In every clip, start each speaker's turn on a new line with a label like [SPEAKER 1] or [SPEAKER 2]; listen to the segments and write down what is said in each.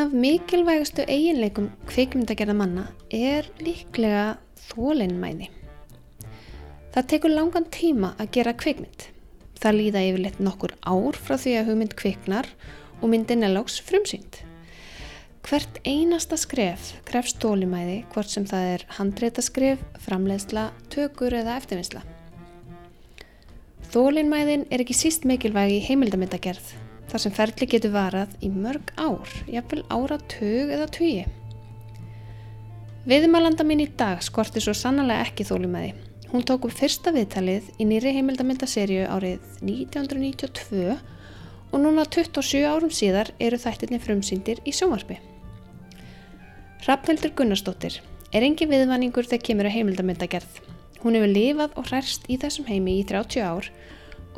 [SPEAKER 1] Einn af mikilvægastu eiginleikum kvikmyndagerða manna er líklega þólinnmæði. Það tekur langan tíma að gera kvikmynd. Það líða yfirleitt nokkur ár frá því að hugmynd kviknar og myndin er lágs frumsýnd. Hvert einasta skref krefst þólinnmæði hvort sem það er handreitaskref, framleiðsla, tökur eða eftirvinnsla. Þólinnmæðin er ekki síst mikilvægi í heimildamöndagerð þar sem ferli getur varað í mörg ár, jafnvel áratug eða tugi. Viðmælanda mín í dag skorti svo sannlega ekki þólumæði. Hún tók upp fyrsta viðtalið í nýri heimildamyndaserju árið 1992 og núna 27 árum síðar eru þættirni frumsýndir í sjónvarpi. Hrafnhildur Gunnarsdóttir er engi viðvanningur þegar kemur að heimildamyndagerð. Hún hefur lifað og hræst í þessum heimi í 30 ár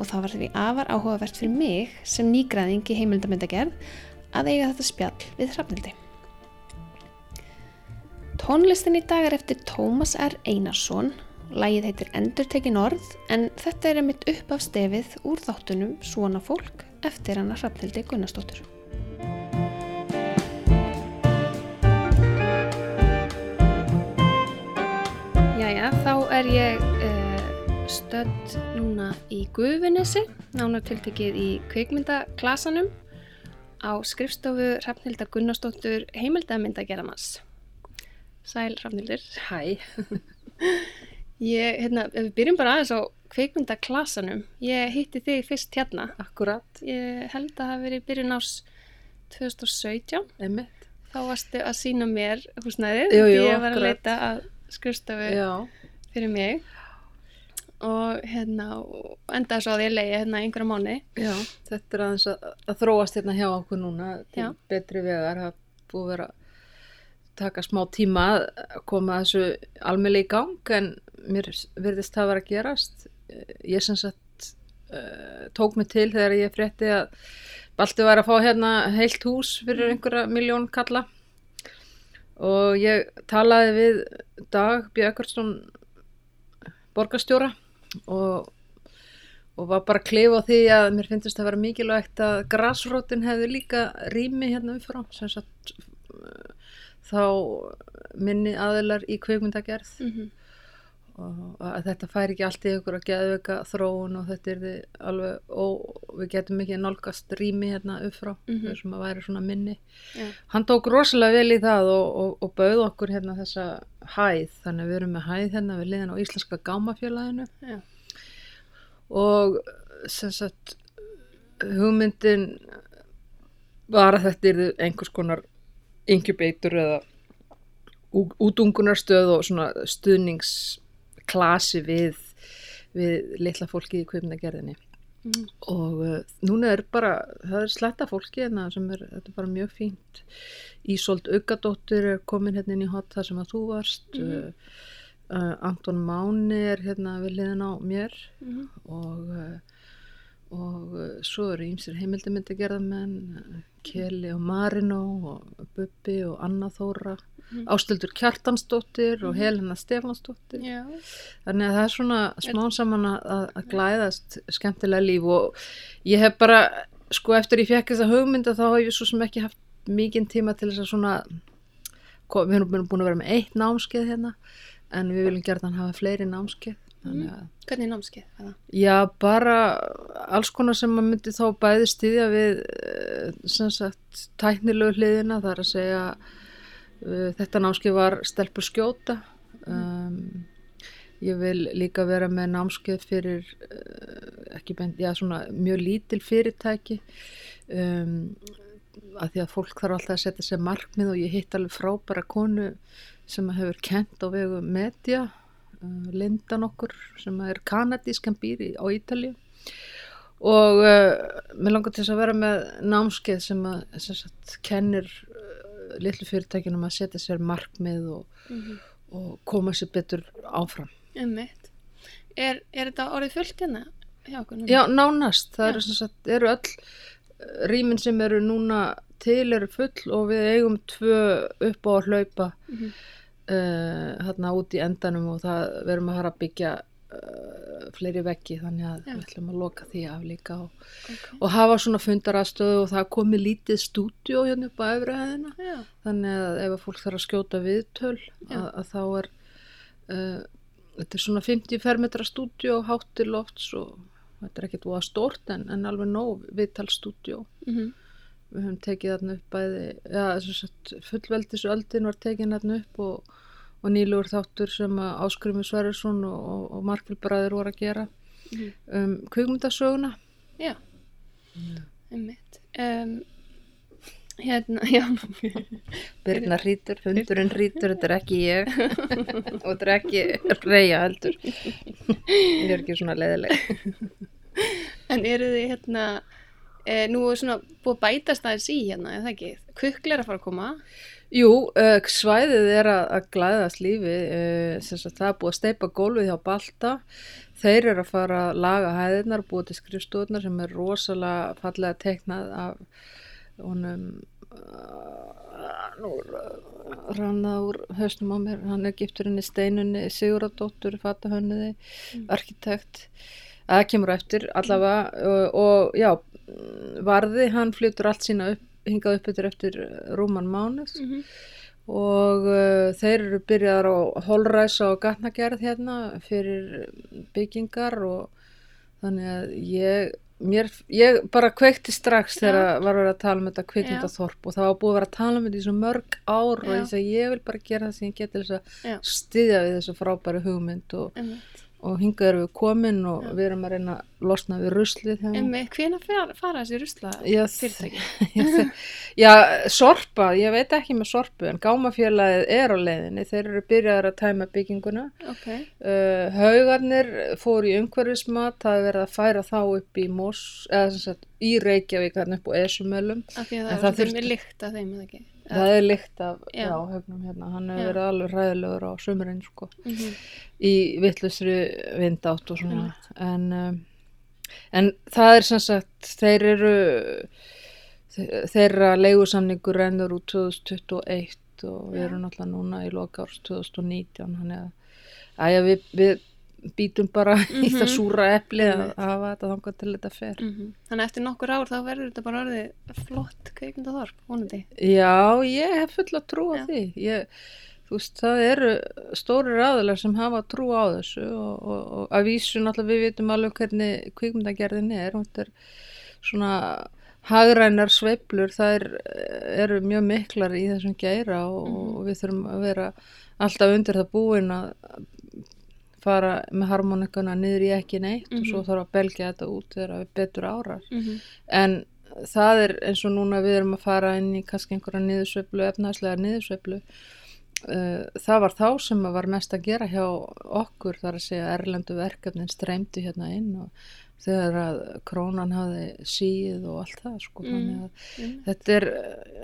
[SPEAKER 1] og það var því afar áhugavert fyrir mig sem nýgræðing í heimildamöndagerð að eiga þetta spjall við Hrafnildi. Tónlistin í dag er eftir Tómas R. Einarsson, lægið heitir Endurtekin orð en þetta er einmitt upp af stefið úr þáttunum Svona fólk eftir hana Hrafnildi Gunnarsdóttur. Jæja, þá er ég stödd núna í Guðvinnesi, nánar tiltekið í kveikmyndaklasanum á skrifstofu Hrafnildar Gunnarsdóttur heimildamyndagerðamans. Sæl Hrafnildur.
[SPEAKER 2] Hæ.
[SPEAKER 1] Ég, hérna, við byrjum bara aðeins á kveikmyndaklasanum. Ég hitti þig fyrst hérna.
[SPEAKER 2] Akkurat.
[SPEAKER 1] Ég held að það hafi verið byrjun ás 2017.
[SPEAKER 2] Emitt.
[SPEAKER 1] Þá varstu að sína mér húsnæðið.
[SPEAKER 2] Jú, jú,
[SPEAKER 1] því ég var að
[SPEAKER 2] akkurat.
[SPEAKER 1] leita að skrifstofu
[SPEAKER 2] Já.
[SPEAKER 1] fyrir mig. Og hérna, endaði svo að ég leiði hérna einhverja mánu.
[SPEAKER 2] Já. Þetta er aðeins að, að þróast hérna hjá okkur núna til
[SPEAKER 1] Já.
[SPEAKER 2] betri vegar. Það búið að vera að taka smá tíma að koma þessu almennlega í gang en mér virðist það vera að gerast. Ég sem sagt uh, tók mig til þegar ég frétti að Balti var að fá hérna heilt hús fyrir einhverja miljón kalla og ég talaði við Dag Björgarsson borgarstjóra og, og var bara að klifa á því að mér finnst það vera mikilvægt að grasrótin hefði líka rými hérna uh, þá minni aðilar í kveikmyndagerð
[SPEAKER 1] Mm
[SPEAKER 2] og að þetta færi ekki allt í ykkur að geðveika þróun og þetta er því alveg og við getum ekki nálgast rými hérna upp frá
[SPEAKER 1] Mhm.
[SPEAKER 2] sem að væri svona minni
[SPEAKER 1] Já.
[SPEAKER 2] hann tók rosalega vel í það og, og, og bauð okkur hérna þessa hæð þannig að við erum með hæð hérna við liðan á Íslenska Gámafélaginu
[SPEAKER 1] Já.
[SPEAKER 2] og sem sagt hugmyndin var að þetta er einhvers konar incubator eða útungunarstöð og svona stuðningsklasi við, við litla fólki í kvipnagerðinni
[SPEAKER 1] Mm.
[SPEAKER 2] og uh, núna er bara það er sletta fólki hérna sem er, þetta er bara mjög fínt. Ísolt Uggadóttir er komin hérna inn í hot þar sem að þú varst. Uh, uh, Anton Máni er hérna við liðin á mér.
[SPEAKER 1] Mm
[SPEAKER 2] og uh, og uh, svo eru ímsir heimildamyndagerðamenn uh, Keli og Marino og Bubbi og Anna Þóra
[SPEAKER 1] Mhm.
[SPEAKER 2] Ástildur Kjartansdóttir og
[SPEAKER 1] Mhm.
[SPEAKER 2] Helena Stefansdóttir
[SPEAKER 1] Já.
[SPEAKER 2] þannig að það er svona smá saman að, að- að glæðast skemmtilega líf og ég hef bara sko eftir ég fekk þessa hugmynda þá hef ég svo sem ekki haft mikinn tíma til þess að svona við erum búin að vera með eitt námskeið hérna en við viljum gerðan hafa fleiri námskeið að
[SPEAKER 1] Hvernig námskeið?
[SPEAKER 2] Já, bara alls konar sem maður myndi þá bæði styðja við eh, sem sagt tæknilegu hliðina, það er að segja uh, þetta námskeið var stelpur skjóta. Um, ég vil líka vera með námskeið fyrir uh, ekki beint, já svona mjög lítil fyrirtæki. Um, að því að fólk þarf alltaf að setja sér markmið og ég hitt alveg frábæra konu sem hefur kent á vegu media Lindan okkur sem er kanadísk en býr í, á Ítalíu og uh, mér langar til að vera með námskeið sem að sem sagt, kennir uh, litlu fyrirtækinum að setja sér markmið og,
[SPEAKER 1] Mm
[SPEAKER 2] og koma sér betur áfram.
[SPEAKER 1] Er, er þetta orðið fullt hérna?
[SPEAKER 2] Já, nánast. Það eru, sagt, eru öll rýmin sem eru núna til eru full og við eigum tvö upp á að hlaupa
[SPEAKER 1] Mhm.
[SPEAKER 2] Uh, hérna út í endanum og það verum að fara að byggja uh, fleiri veggi þannig að
[SPEAKER 1] Já.
[SPEAKER 2] við ætlum að loka því af líka og,
[SPEAKER 1] ok.
[SPEAKER 2] og hafa svona fundarastöðu og það komi lítið stúdíó hérna upp á efrihæðina
[SPEAKER 1] Já,
[SPEAKER 2] þannig að ef að fólk þarf að skjóta viðtöl að, að þá er uh, þetta er svona 50 fermetra stúdíó hátt til lofts og þetta er ekkert voða stórt en, en alveg nóg viðtalstúdíó
[SPEAKER 1] mhm,
[SPEAKER 2] við höfum tekið þarna upp bæði ja, fullveldisöldin var tekin þarna upp og, og nýlugur þáttur sem Áskrimi Sverrisson og, og, og Markil Bræður voru að gera.
[SPEAKER 1] Mhm.
[SPEAKER 2] um kvikmyndasöguna.
[SPEAKER 1] Já, einmitt. Um, hérna, já,
[SPEAKER 2] Birna hrítur, hundurinn hrítur, þetta er ekki ég. Og þetta er ekki reyja heldur. Ég er ekki svona leiðileg
[SPEAKER 1] en eru þið hérna, e, nú er svona búið að bætast aðeins í hérna, er það ekki? Kukl er að fara að koma.
[SPEAKER 2] Jú, uh, svæðið er að, að glæðast lífi, uh, sagt það er búið að steipa gólfið hjá Balta, þeir eru að fara að laga hæðirnar, búið til skrifstofnar sem er rosalega fallega teiknað af honum, uh, nú uh, ranna úr höstum á mér, hann er gifturinn í steinunni, Siguradóttur, fatahönniði, arkitekt, það kemur eftir allavega og, og já, varði, hann flytur allt sína upp hingað upp eftir eftir rúman mánuð.
[SPEAKER 1] Mm
[SPEAKER 2] og uh, þeir eru byrjaðar á holræsa og gatnagerð hérna fyrir byggingar og þannig að ég, mér, ég bara kveikti strax þegar var verið að tala um þetta kvikmyndaþorp og það var búið að vera að tala um þetta í svo mörg ár og þess að ég vil bara gera það sem ég geti þess að styðja við þessu frábæru hugmynd og,
[SPEAKER 1] Einmitt.
[SPEAKER 2] Og hingað erum við komin og við erum að reyna að losna við ruslið
[SPEAKER 1] fer, fara þessi rusla fyrirtæki?
[SPEAKER 2] Já, sorpa, ég veit ekki með sorpu en gámafélagið er á leiðinni, þeir eru byrjaðar að tæma bygginguna.
[SPEAKER 1] Ok,
[SPEAKER 2] Uh, haugarnir fóru í umhverfismat, það er verið að færa þá upp í Mós, eða sem sagt í Reykjavík, þarna upp á Esumölum.
[SPEAKER 1] að það,
[SPEAKER 2] það
[SPEAKER 1] það þurfti
[SPEAKER 2] þurfti-
[SPEAKER 1] lykt af þeim, eða ekki?
[SPEAKER 2] Það er lykt af,
[SPEAKER 1] Já.
[SPEAKER 2] já, haugnum hérna, hann hefur verið alveg hræðilegur á sömurinn, sko,
[SPEAKER 1] Mm -hmm.
[SPEAKER 2] í vittlusri vindátt og svona. En, um, en það er sem sagt, þeir eru, þe- þeirra leigusamningur rennur út 2021 og við erum náttúrulega núna í loka árs 2019 þannig að æja, við, við býtum bara í það
[SPEAKER 1] Mhm.
[SPEAKER 2] súra epli að hafa þetta þangað til þetta fer
[SPEAKER 1] Þannig að eftir nokkur ár þá verður þetta bara orðið flott kveikmyndaþorp, vonandi.
[SPEAKER 2] Já, ég hef full að trúa
[SPEAKER 1] Já.
[SPEAKER 2] því ég, þú veist, það eru stórir aðilar sem hafa trú á þessu og, og, og að vísu náttúrulega við vitum alveg hvernig kvikmyndagerðin er þetta er svona hagrænar sveiflur, það er, eru mjög miklar í þessum geira og,
[SPEAKER 1] Mhm.
[SPEAKER 2] og við þurfum að vera alltaf undir það búin að fara með harmonikana niður í ekki neitt og
[SPEAKER 1] Mhm.
[SPEAKER 2] svo þarf að belgja þetta út þegar við betur árar
[SPEAKER 1] Mm -hmm.
[SPEAKER 2] en það er eins og núna við erum að fara inn í kannski einhverja niðursveiflu, efnaðslega niðursveiflu uh, það var þá sem var mest að gera hjá okkur þar að segja erlendu verkefnin streymdu hérna inn og þegar að krónan hafði síð og allt það sko
[SPEAKER 1] Mm.
[SPEAKER 2] þetta er,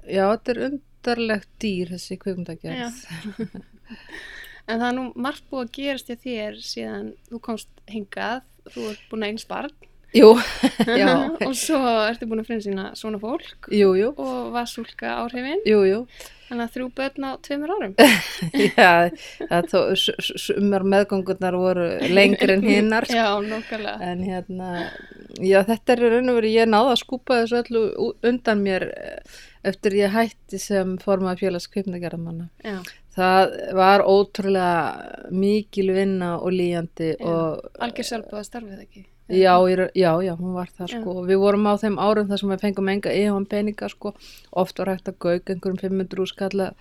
[SPEAKER 2] já þetta er undarlegt dýr þessi kvikmyndagerð
[SPEAKER 1] En það er nú margt búið að gerast í þér síðan þú komst hingað, þú ert búin að eins barn.
[SPEAKER 2] Jú, já,
[SPEAKER 1] og svo ertu búin að sína svona fólk.
[SPEAKER 2] Jú, jú.
[SPEAKER 1] Og var súlka áhrifin,
[SPEAKER 2] jú, jú,
[SPEAKER 1] þannig að þrjú börn á tveimur árum.
[SPEAKER 2] já, það s- sumar meðgangurnar voru lengri en hinnar
[SPEAKER 1] Já, nokkarlega.
[SPEAKER 2] En hérna, já þetta er raun og verið, ég náða að skúpa þessu öllu undan mér eh, eftir ég hætti sem formaði félags kvikmyndagerðamanna.
[SPEAKER 1] Já,
[SPEAKER 2] Það var ótrúlega mikil vinna og líjandi
[SPEAKER 1] Já. algjör sjálfbúið að starfið ekki.
[SPEAKER 2] já, já, já, hún var það
[SPEAKER 1] Já.
[SPEAKER 2] sko. Við vorum á þeim árum þar sem við fengum enga íhjón peninga sko, oft var hægt að gauk einhverjum 500 úrskalla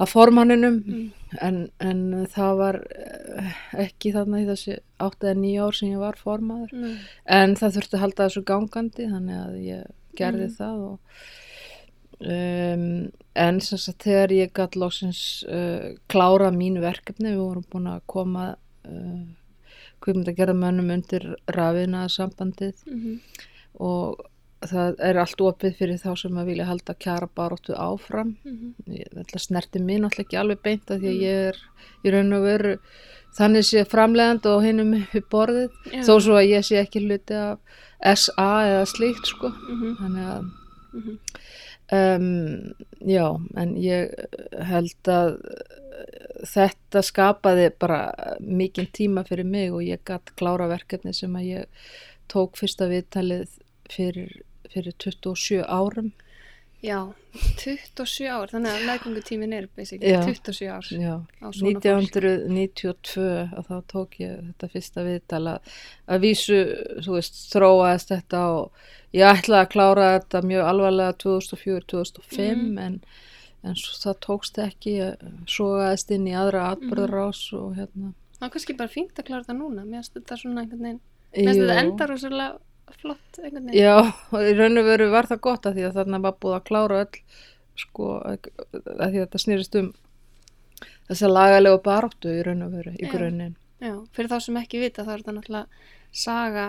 [SPEAKER 2] að formanninum
[SPEAKER 1] Mm.
[SPEAKER 2] en, en það var eh, ekki þarna í þessi 8 eða 9 ár sem ég var formaður.
[SPEAKER 1] Nú,
[SPEAKER 2] En það þurfti að halda þessu gangandi þannig að ég gerði
[SPEAKER 1] Mhm.
[SPEAKER 2] það og um, en sem sagt þegar ég gætt lóksins uh, klára mínu verkefni, við vorum búin að koma uh, kvikmyndagerðamönnum undir rafina sambandið
[SPEAKER 1] mhm,
[SPEAKER 2] og það er allt opið fyrir þá sem að vilja halda kjara baróttu áfram.
[SPEAKER 1] Mhm,
[SPEAKER 2] ég ætla að snerti mig náttúrulega ekki alveg beint af því að
[SPEAKER 1] Mm.
[SPEAKER 2] ég er í raun og veru þannig sé framlegand og hinum uppi borðið.
[SPEAKER 1] Já.
[SPEAKER 2] þó svo að ég sé ekki hluti af SA eða slíkt sko.
[SPEAKER 1] Mhm,
[SPEAKER 2] þannig að
[SPEAKER 1] mhm.
[SPEAKER 2] Um, já, en ég held að þetta skapaði bara mikinn tíma fyrir mig og ég gætt klára verkefni sem að ég tók fyrsta viðtalið fyrir, fyrir 27 árum.
[SPEAKER 1] Já, 27 ár, þannig að meðgöngutímin er basically
[SPEAKER 2] Já.
[SPEAKER 1] 27 ár
[SPEAKER 2] Já,
[SPEAKER 1] á svona fólk.
[SPEAKER 2] 1992 og þá tók ég þetta fyrsta viðtala að vísu, þú veist, þróaðist þetta og ég ætlaði að klára þetta mjög alvarlega 2004-2005
[SPEAKER 1] Mhm.
[SPEAKER 2] en, en svo, það tókst ekki, ég sogaðist inn í aðra atbyrðarás og hérna
[SPEAKER 1] Það er kannski bara fínt að klára þetta núna, mér finnst þetta svona einhvern veginn, mér finnst þetta
[SPEAKER 2] Jú.
[SPEAKER 1] enda rosalega flott einhvern veginn.
[SPEAKER 2] Já, í raun og veru var það gott að því að þarna var búið að klára öll sko, að því að þetta snýrist um þessa lagalegu baróttu í raun og veru, í grunninn.
[SPEAKER 1] Já, fyrir þá sem ekki vita þá er þetta náttúrulega saga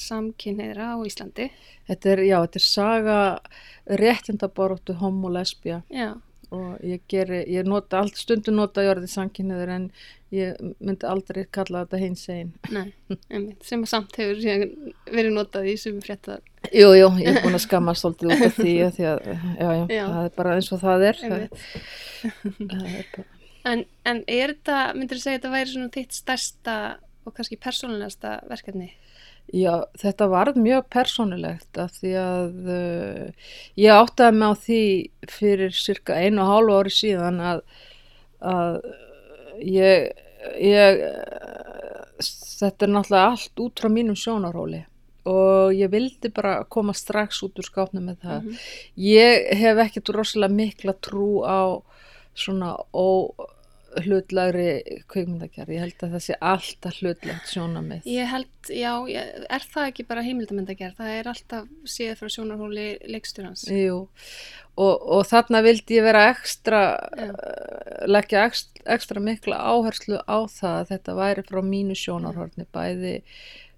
[SPEAKER 1] samkynneira á Íslandi.
[SPEAKER 2] Þetta er, já, þetta er saga réttindabaróttu homo lesbía
[SPEAKER 1] Já,
[SPEAKER 2] og ég geri, ég nota allt stundum nota ég orðið sanginniður en ég myndi aldrei kalla þetta hins einn.
[SPEAKER 1] sem að samt hefur verið notað í sumi fréttar.
[SPEAKER 2] Jú, jú, ég er búin að skamma svolítið út af því því að, já, já,
[SPEAKER 1] Já.
[SPEAKER 2] það er bara eins og það er. Það, það er bara,
[SPEAKER 1] En, en er þetta, myndir þú segja að þetta væri svona þitt stærsta og kannski persónulegasta verkefni?
[SPEAKER 2] Já, þetta varð mjög persónulegt af því að uh, ég áttaði mig á því fyrir cirka einu og hálfu ári síðan að, að ég, ég þetta er náttúrulega allt út frá mínum sjónarhóli og ég vildi bara koma strax út úr skápnum með það.
[SPEAKER 1] Mhm.
[SPEAKER 2] Ég hef ekkert rosalega mikla trú á svona óhlutlagri kveikmyndagerð. Ég held að það sé alltaf hlutlagt sjónamið.
[SPEAKER 1] Ég held, já, ég, er það ekki bara heimildamöndagerð? Það er alltaf séð frá sjónarhóli leikstjórans.
[SPEAKER 2] Jú, og, og þarna vildi ég vera ekstra,
[SPEAKER 1] Já.
[SPEAKER 2] uh, leggja ekstra, ekstra mikla áherslu á það að þetta væri frá mínu sjónarhorni bæði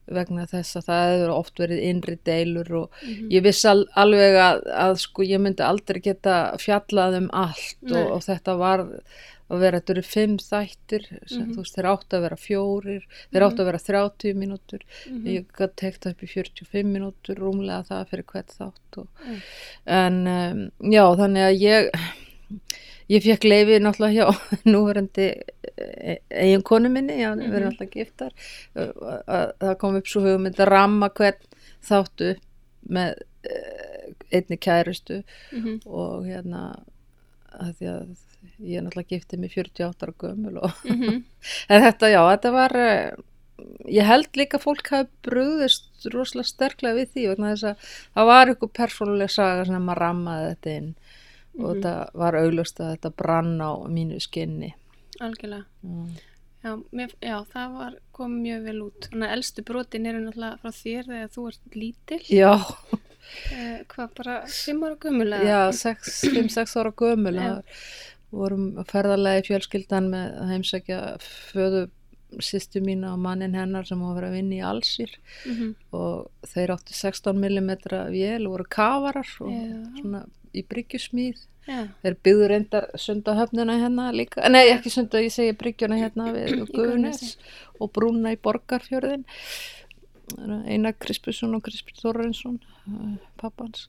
[SPEAKER 2] vegna þess að það hefur oft verið innri deilur og
[SPEAKER 1] Mhm.
[SPEAKER 2] ég vissi al, alveg að, að sko ég myndi aldrei geta fjallað um allt og, og þetta var að vera, þetta eru fimm þættir sem
[SPEAKER 1] Mhm.
[SPEAKER 2] þú veist, þeir áttu að vera fjórir þeir áttu að vera 30 mínútur
[SPEAKER 1] Mhm.
[SPEAKER 2] ég gæti tekt upp í 45 mínútur rúmlega það fyrir hvert þátt og,
[SPEAKER 1] Mm.
[SPEAKER 2] en um, já þannig að ég ég fekk leifi náttúrulega hjá núverandi eigin konu minni, já, við erum
[SPEAKER 1] Mhm.
[SPEAKER 2] alltaf giftar að það kom upp svo hugmynd að ramma hvern þáttu með uh, einni kærustu
[SPEAKER 1] Mhm.
[SPEAKER 2] og hérna að því að ég er náttúrulega giftið mig 48 ára gömul og
[SPEAKER 1] Mhm.
[SPEAKER 2] En þetta, já, þetta var, eh, ég held líka fólk hafi brugðist rosalega sterklega við því vegna þess að það var ykkur persónuleg saga sem maður rammaði þetta inn og
[SPEAKER 1] Mhm.
[SPEAKER 2] þetta var auglust að þetta brann á mínu skinni.
[SPEAKER 1] Algjörlega.
[SPEAKER 2] Já,
[SPEAKER 1] Já, mér, já, það var komið mjög vel út. Þannig að elstu brotin eru náttúrulega frá þér þegar þú ert lítil.
[SPEAKER 2] já,
[SPEAKER 1] Eh, hvað bara, fimm ára gömulega?
[SPEAKER 2] já 5-6 ára gömul, vorum að ferðalegi fjölskyldan með að heimsækja föðu sýstu mína og mannin hennar sem var að vera að vinna í Allsýr
[SPEAKER 1] Mhm.
[SPEAKER 2] og þeir áttu 16 mm vél og voru kafarar og
[SPEAKER 1] Já.
[SPEAKER 2] svona í bryggjusmíð.
[SPEAKER 1] Já,
[SPEAKER 2] þeir byggðu reyndar sundahöfnina hérna líka, nei ekki sunda, ég segi bryggjuna hérna við
[SPEAKER 1] Í
[SPEAKER 2] Guðnes og brúna í Borgarfjörðin Einar Krispusson og Krispur Þorrensson pappans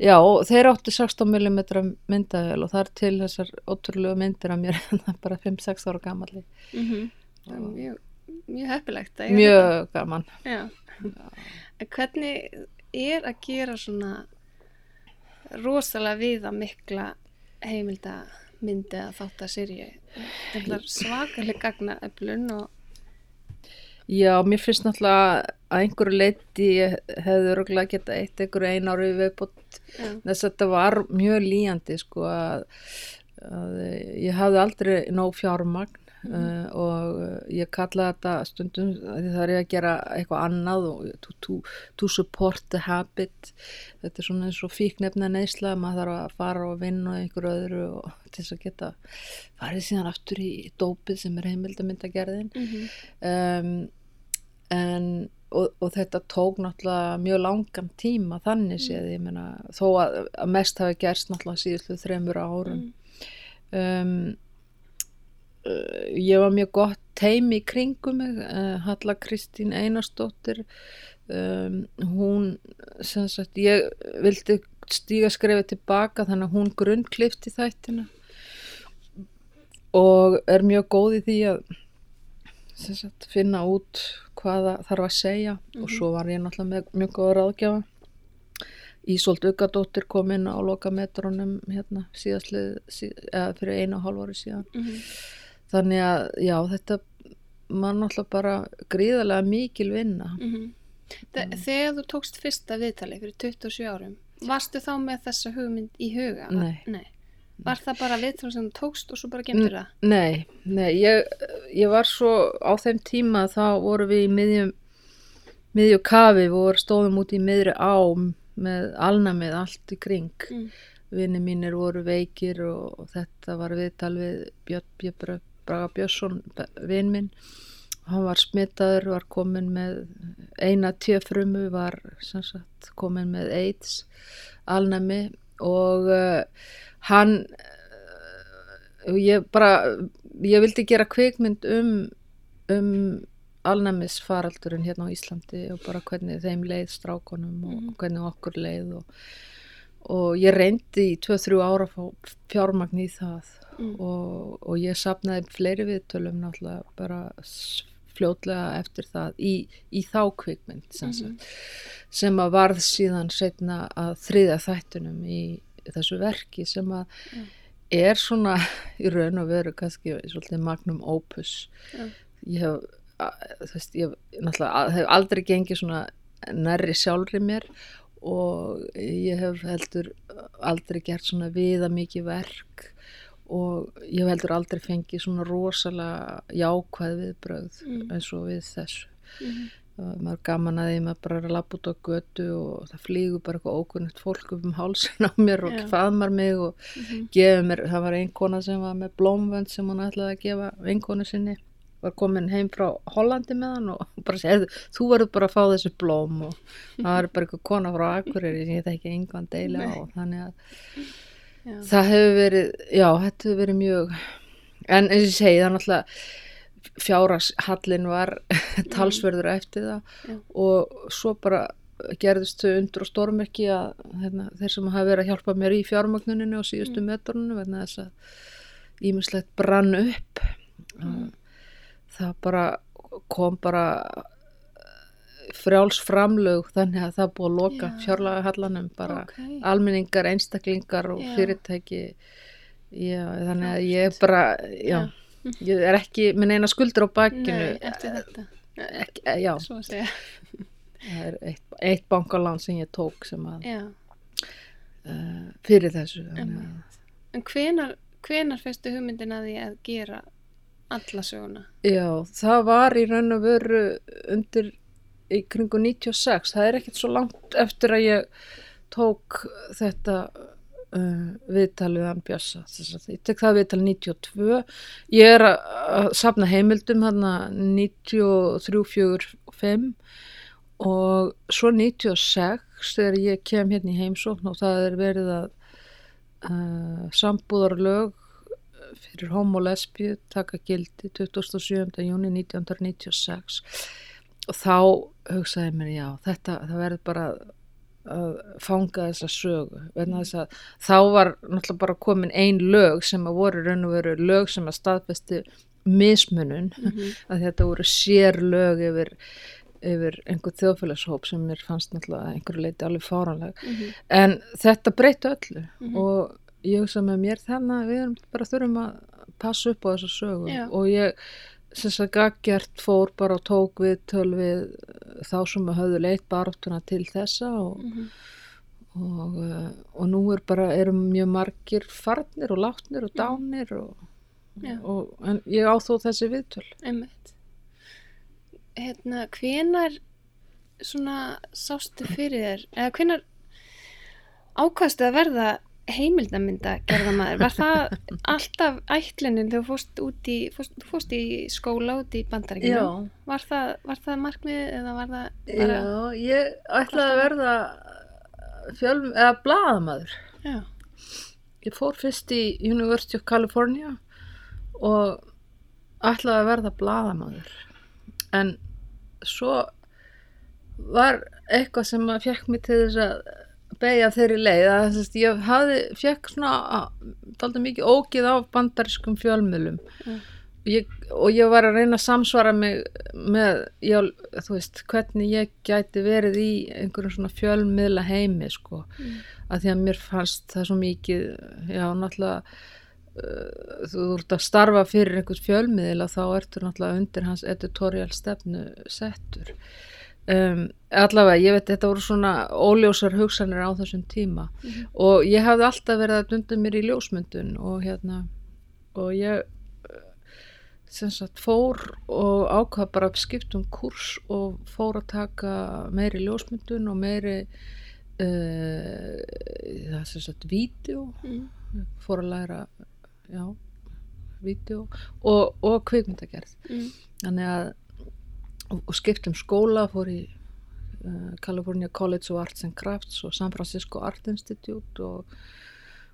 [SPEAKER 2] já, og þeir áttu 16 mm myndavél og það er til þessar ótrúlega myndir af mér bara 5-6 ára gamalli
[SPEAKER 1] mhm. það er mjög, mjög heppilegt
[SPEAKER 2] mjög gaman.
[SPEAKER 1] Já. En hvernig er að gera svona rosalega viða mikla heimildamyndi að þátt að er svakalega gagna öflun og
[SPEAKER 2] Já, mér finnst náttúrulega að einhverju leiti hefði örgulega geta eitt einhverju einu ári viðbútt þess að þetta var mjög líjandi sko að, að ég hafði aldrei nóg fjármagn uh, og uh, ég kallaði þetta stundum því það er að gera eitthvað annað og to, to, to support the habit. Þetta er svona eins og fíknefna neysla maður þarf að fara og vinna og einhverju öðru og til þess að geta farið síðan aftur í dópið sem er heimildamyndagerðin
[SPEAKER 1] mhm,
[SPEAKER 2] um, en og, og þetta tók náttúrulega mjög langan tíma þannig séð ég meina þó að, að mest hafi gerst náttúrulega síðustlu þremur árum.
[SPEAKER 1] Mm,
[SPEAKER 2] um, ég var mjög gott teimi í kringum mig uh, Halla Kristín Einarsdóttir. Um, hún sem sagt ég vildi stíga skrefið tilbaka þannig að hún grunnklifti þættina og er mjög góð í því að sagt, finna út hvaða þarf að segja. Og svo var ég náttúrulega með mjög góða ráðgjafa. Ísolt Ugadóttir kom inn á lokametrónum hérna síðastlið síð, eða fyrir einu og hálf ári síðan.
[SPEAKER 1] Mhm.
[SPEAKER 2] Þannig að já þetta var náttúrulega bara gríðarlega mikil vinna
[SPEAKER 1] Mhm. Þe- Þegar þú tókst fyrsta viðtali fyrir 27 árum, varstu þá með þessa hugmynd í huga?
[SPEAKER 2] Nei.
[SPEAKER 1] Var það bara viðtal sem þú tókst og svo bara gemdur það?
[SPEAKER 2] Nei, nei, ég, ég var svo á þeim tíma þá vorum við í miðjum miðju kafi, við stóðum út í miðri ám með alnamið allt í kring
[SPEAKER 1] Mm.
[SPEAKER 2] vinni mínir voru veikir og, og þetta var viðtal við Björn, Björn Braga Björnsson vinn minn. Hann var smitaður, var komin með eina tjöfrumu var sagt komin með AIDS alnami og uh, hann uh, ég bara ég vildi gera kvikmynd um um alnæmis faraldurinn hérna á Íslandi og bara hvernig þeim leið strákonum og
[SPEAKER 1] Mhm.
[SPEAKER 2] hvernig okkur leið og, og ég reyndi í 2-3 ára fjármagn í það
[SPEAKER 1] Mm.
[SPEAKER 2] og, og ég sapnaði fleiri viðtölum náttúrulega bara fljótlega eftir það í, í þá kvikmynd sem,
[SPEAKER 1] Mhm.
[SPEAKER 2] sagt, sem að varð síðan setna að þriðja þættunum í þessu verki sem að
[SPEAKER 1] Mm.
[SPEAKER 2] er svona í raun og veru kannski svolítið magnum opus ég hef veist, ég hef aldrei gengið svona nærri sjálfri mér og ég hef heldur aldrei gert svona viða mikið verk og ég hef heldur aldrei fengið svona rosalega jákvæð viðbrögð
[SPEAKER 1] Mm.
[SPEAKER 2] eins og við þessu og maður gaman að því maður bara er að lappa út á götu og það flýgur bara eitthvað ókunnugt fólk upp um hálsin á mér og
[SPEAKER 1] Já.
[SPEAKER 2] faðmar mig og
[SPEAKER 1] Mhm.
[SPEAKER 2] gefur mér, það var ein kona sem var með blómvönd sem hún ætlaði að gefa vinkonu sinni var komin heim frá Hollandi með hann og bara segði, þú verður bara að fá þessi blóm og það var bara eitthvað kona frá Akureyri sem ég þekki engan deili á þannig að
[SPEAKER 1] Já.
[SPEAKER 2] það hefur verið, já, þetta hefur verið mjög en eins og ég segi það er náttúrulega fjárashallin var talsverður eftir það
[SPEAKER 1] Já.
[SPEAKER 2] og svo bara gerðist þau undur og stórmerki að hérna, þeir sem hafa verið að hjálpa mér í fjármagnuninu og síðustu mm. metrunum vegna þess að ímislegt brann upp
[SPEAKER 1] Mm.
[SPEAKER 2] það bara kom bara frjáls framlög þannig að það búið að loka
[SPEAKER 1] Já.
[SPEAKER 2] fjárlaga hallanum bara
[SPEAKER 1] Ok.
[SPEAKER 2] almenningar, einstaklingar og
[SPEAKER 1] Já.
[SPEAKER 2] fyrirtæki já, þannig að ég er bara já, ég er ekki með neina skuldur á bakinu
[SPEAKER 1] Nei, eftir þetta.
[SPEAKER 2] ekki, eh, já, það er eitt, eitt bankalán sem ég tók sem að uh, fyrir þessu að
[SPEAKER 1] En hvenar, hvenar fyrstu hugmyndin að því að gera alla söguna?
[SPEAKER 2] Já, það var í raun og veru undir í kringu 96. Það er ekkert svo langt eftir að ég tók þetta uh, viðtalið að Ég tek það viðtalið 92. Ég er að, að safna heimildum hann 93, 4, 5 og svo 96 þegar ég kem hérna í heimsókn og það er verið að uh, sambúðarlög fyrir homo lesbíu taka gildi 27. júni 1996 og þá hugsaði mér já þetta það verður bara að fanga þessa sögu að þá var náttúrulega bara komin ein lög sem að voru raun og veru lög sem að staðfesti mismunun
[SPEAKER 1] Mhm.
[SPEAKER 2] að þetta voru sér lög yfir, yfir einhver þjóðfélagshóp sem mér fannst náttúrulega einhverju leiti alveg fáranleg
[SPEAKER 1] Mhm.
[SPEAKER 2] en þetta breytti öllu
[SPEAKER 1] Mhm.
[SPEAKER 2] og ég hugsa með mér þannig að við erum bara þurfum að passa upp á þessa sögu
[SPEAKER 1] Já.
[SPEAKER 2] og ég sem sagt gaggjart fór bara og tók við töl við þá sem höfðu leitt baráttuna til þessa og,
[SPEAKER 1] Mhm.
[SPEAKER 2] og, uh, og nú er bara, eru mjög margir farnir og látnir og dánir og, og en ég á þó þessi viðtöl
[SPEAKER 1] Einmitt. Hérna, hvenar svona sástu fyrir þér, eða hvenar ákvaðstu að verða heimildamynda gerðamaður? Var það alltaf ætlunin þegar þú fórst út í, fórst, fórst í skóla út í bandaríkjum? Var það, var það markmið eða var það bara...
[SPEAKER 2] Já, ég ætlaði að verða fjölm, eða blaðamaður
[SPEAKER 1] Já.
[SPEAKER 2] ég fór fyrst í University of California og ætlaði að verða blaðamaður en svo var eitthvað sem að fekk mig til þess að beigja þeirri leið að þess, ég hafði, fekk svona daldur mikið ógið á bandariskum fjölmjölum
[SPEAKER 1] Mm.
[SPEAKER 2] ég, og ég var að reyna að samsvara mig með, já, þú veist hvernig ég gæti verið í einhverjum svona fjölmiðla heimi sko,
[SPEAKER 1] Mm.
[SPEAKER 2] að því að mér fannst það svo mikið, já, náttúrulega uh, þú ert að starfa fyrir einhvers fjölmiðil og þá ertu náttúrulega undir hans editorial stefnu settur um, allavega, ég veit, þetta voru svona óljósar hugsanir á þessum tíma
[SPEAKER 1] Mhm.
[SPEAKER 2] og ég hafði alltaf verið að dunda mér í ljósmyndun og hérna og ég sem sagt fór og ákvað bara að skipta um kurs og fór að taka meiri ljósmyndun og meiri uh, það sem sagt vídeo
[SPEAKER 1] Mm.
[SPEAKER 2] fór að læra já, vídeo og, og kvikmyndagerð
[SPEAKER 1] Mm.
[SPEAKER 2] þannig að og, og skipt um skóla fór í uh, California College of Arts and Crafts og San Francisco Art Institute og,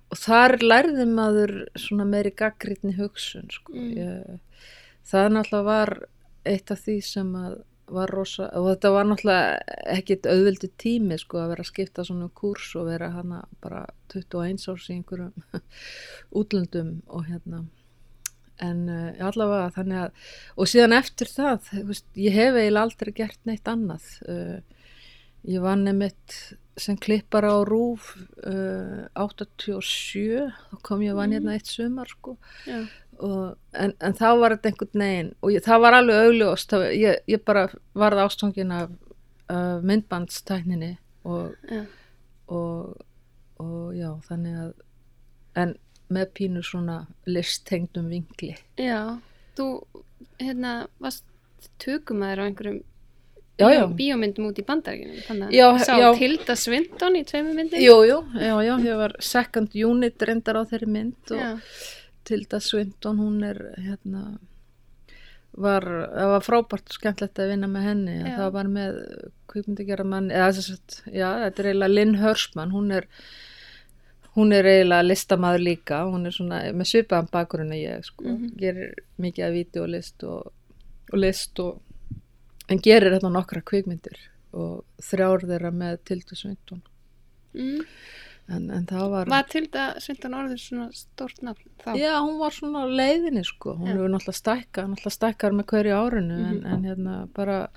[SPEAKER 2] og þar lærði maður svona meiri gaggrítni hugsun sko.
[SPEAKER 1] Mm.
[SPEAKER 2] ég, það náttúrulega var eitt af því sem að var rosa, og þetta var náttúrulega ekkit auðvildi tími sko að vera að skipta svona kúrs og vera hana bara 21 árs í einhverjum útlöndum og hérna en uh, allavega þannig að og síðan eftir það, veist, ég hef eiginlega aldrei gert neitt annað. Uh, ég vann nefnitt sem klippar á rúf uh, 87 þá kom ég að vann hérna eitt sumar sko. Og, en, en þá var þetta einhvern veginn og ég, það var alveg augljóst það, ég, ég bara varð ástofngin af, myndbandstækninni og, og, og já, þannig að en með pínu svona listtengdum vingli
[SPEAKER 1] Já, þú hérna varst tökumæður á einhverjum
[SPEAKER 2] Já, já.
[SPEAKER 1] bíómyndum út í að
[SPEAKER 2] Já,
[SPEAKER 1] sá. Tilda Swinton í tveimur myndum
[SPEAKER 2] Jú, jú, já, já, ég var second unit reyndar á þeirri mynd og. Tilda Swinton, hún er hérna var, það var frábært skemmtilegt að vinna með henni það var með kvikmyndagjara mann eða þess að, já, þetta er eiginlega Lynn Hörsman, hún er hún er eiginlega listamaður líka hún er svona með svipaðan bakgrunn ég sko,
[SPEAKER 1] Mhm.
[SPEAKER 2] gerir mikið af vídeolist og, og list og en gerir þetta nokkra kvikmyndir og þrjár þeirra með Tilda Swinton
[SPEAKER 1] Mm.
[SPEAKER 2] en, en það var,
[SPEAKER 1] Var Tilda Swinton orðin svona stórt nafn þá?
[SPEAKER 2] já, hún var svona leiðinni sko, hún hefur náttúrulega stækkað náttúrulega stækkar með hverju árinu en,
[SPEAKER 1] Mhm.
[SPEAKER 2] en hérna bara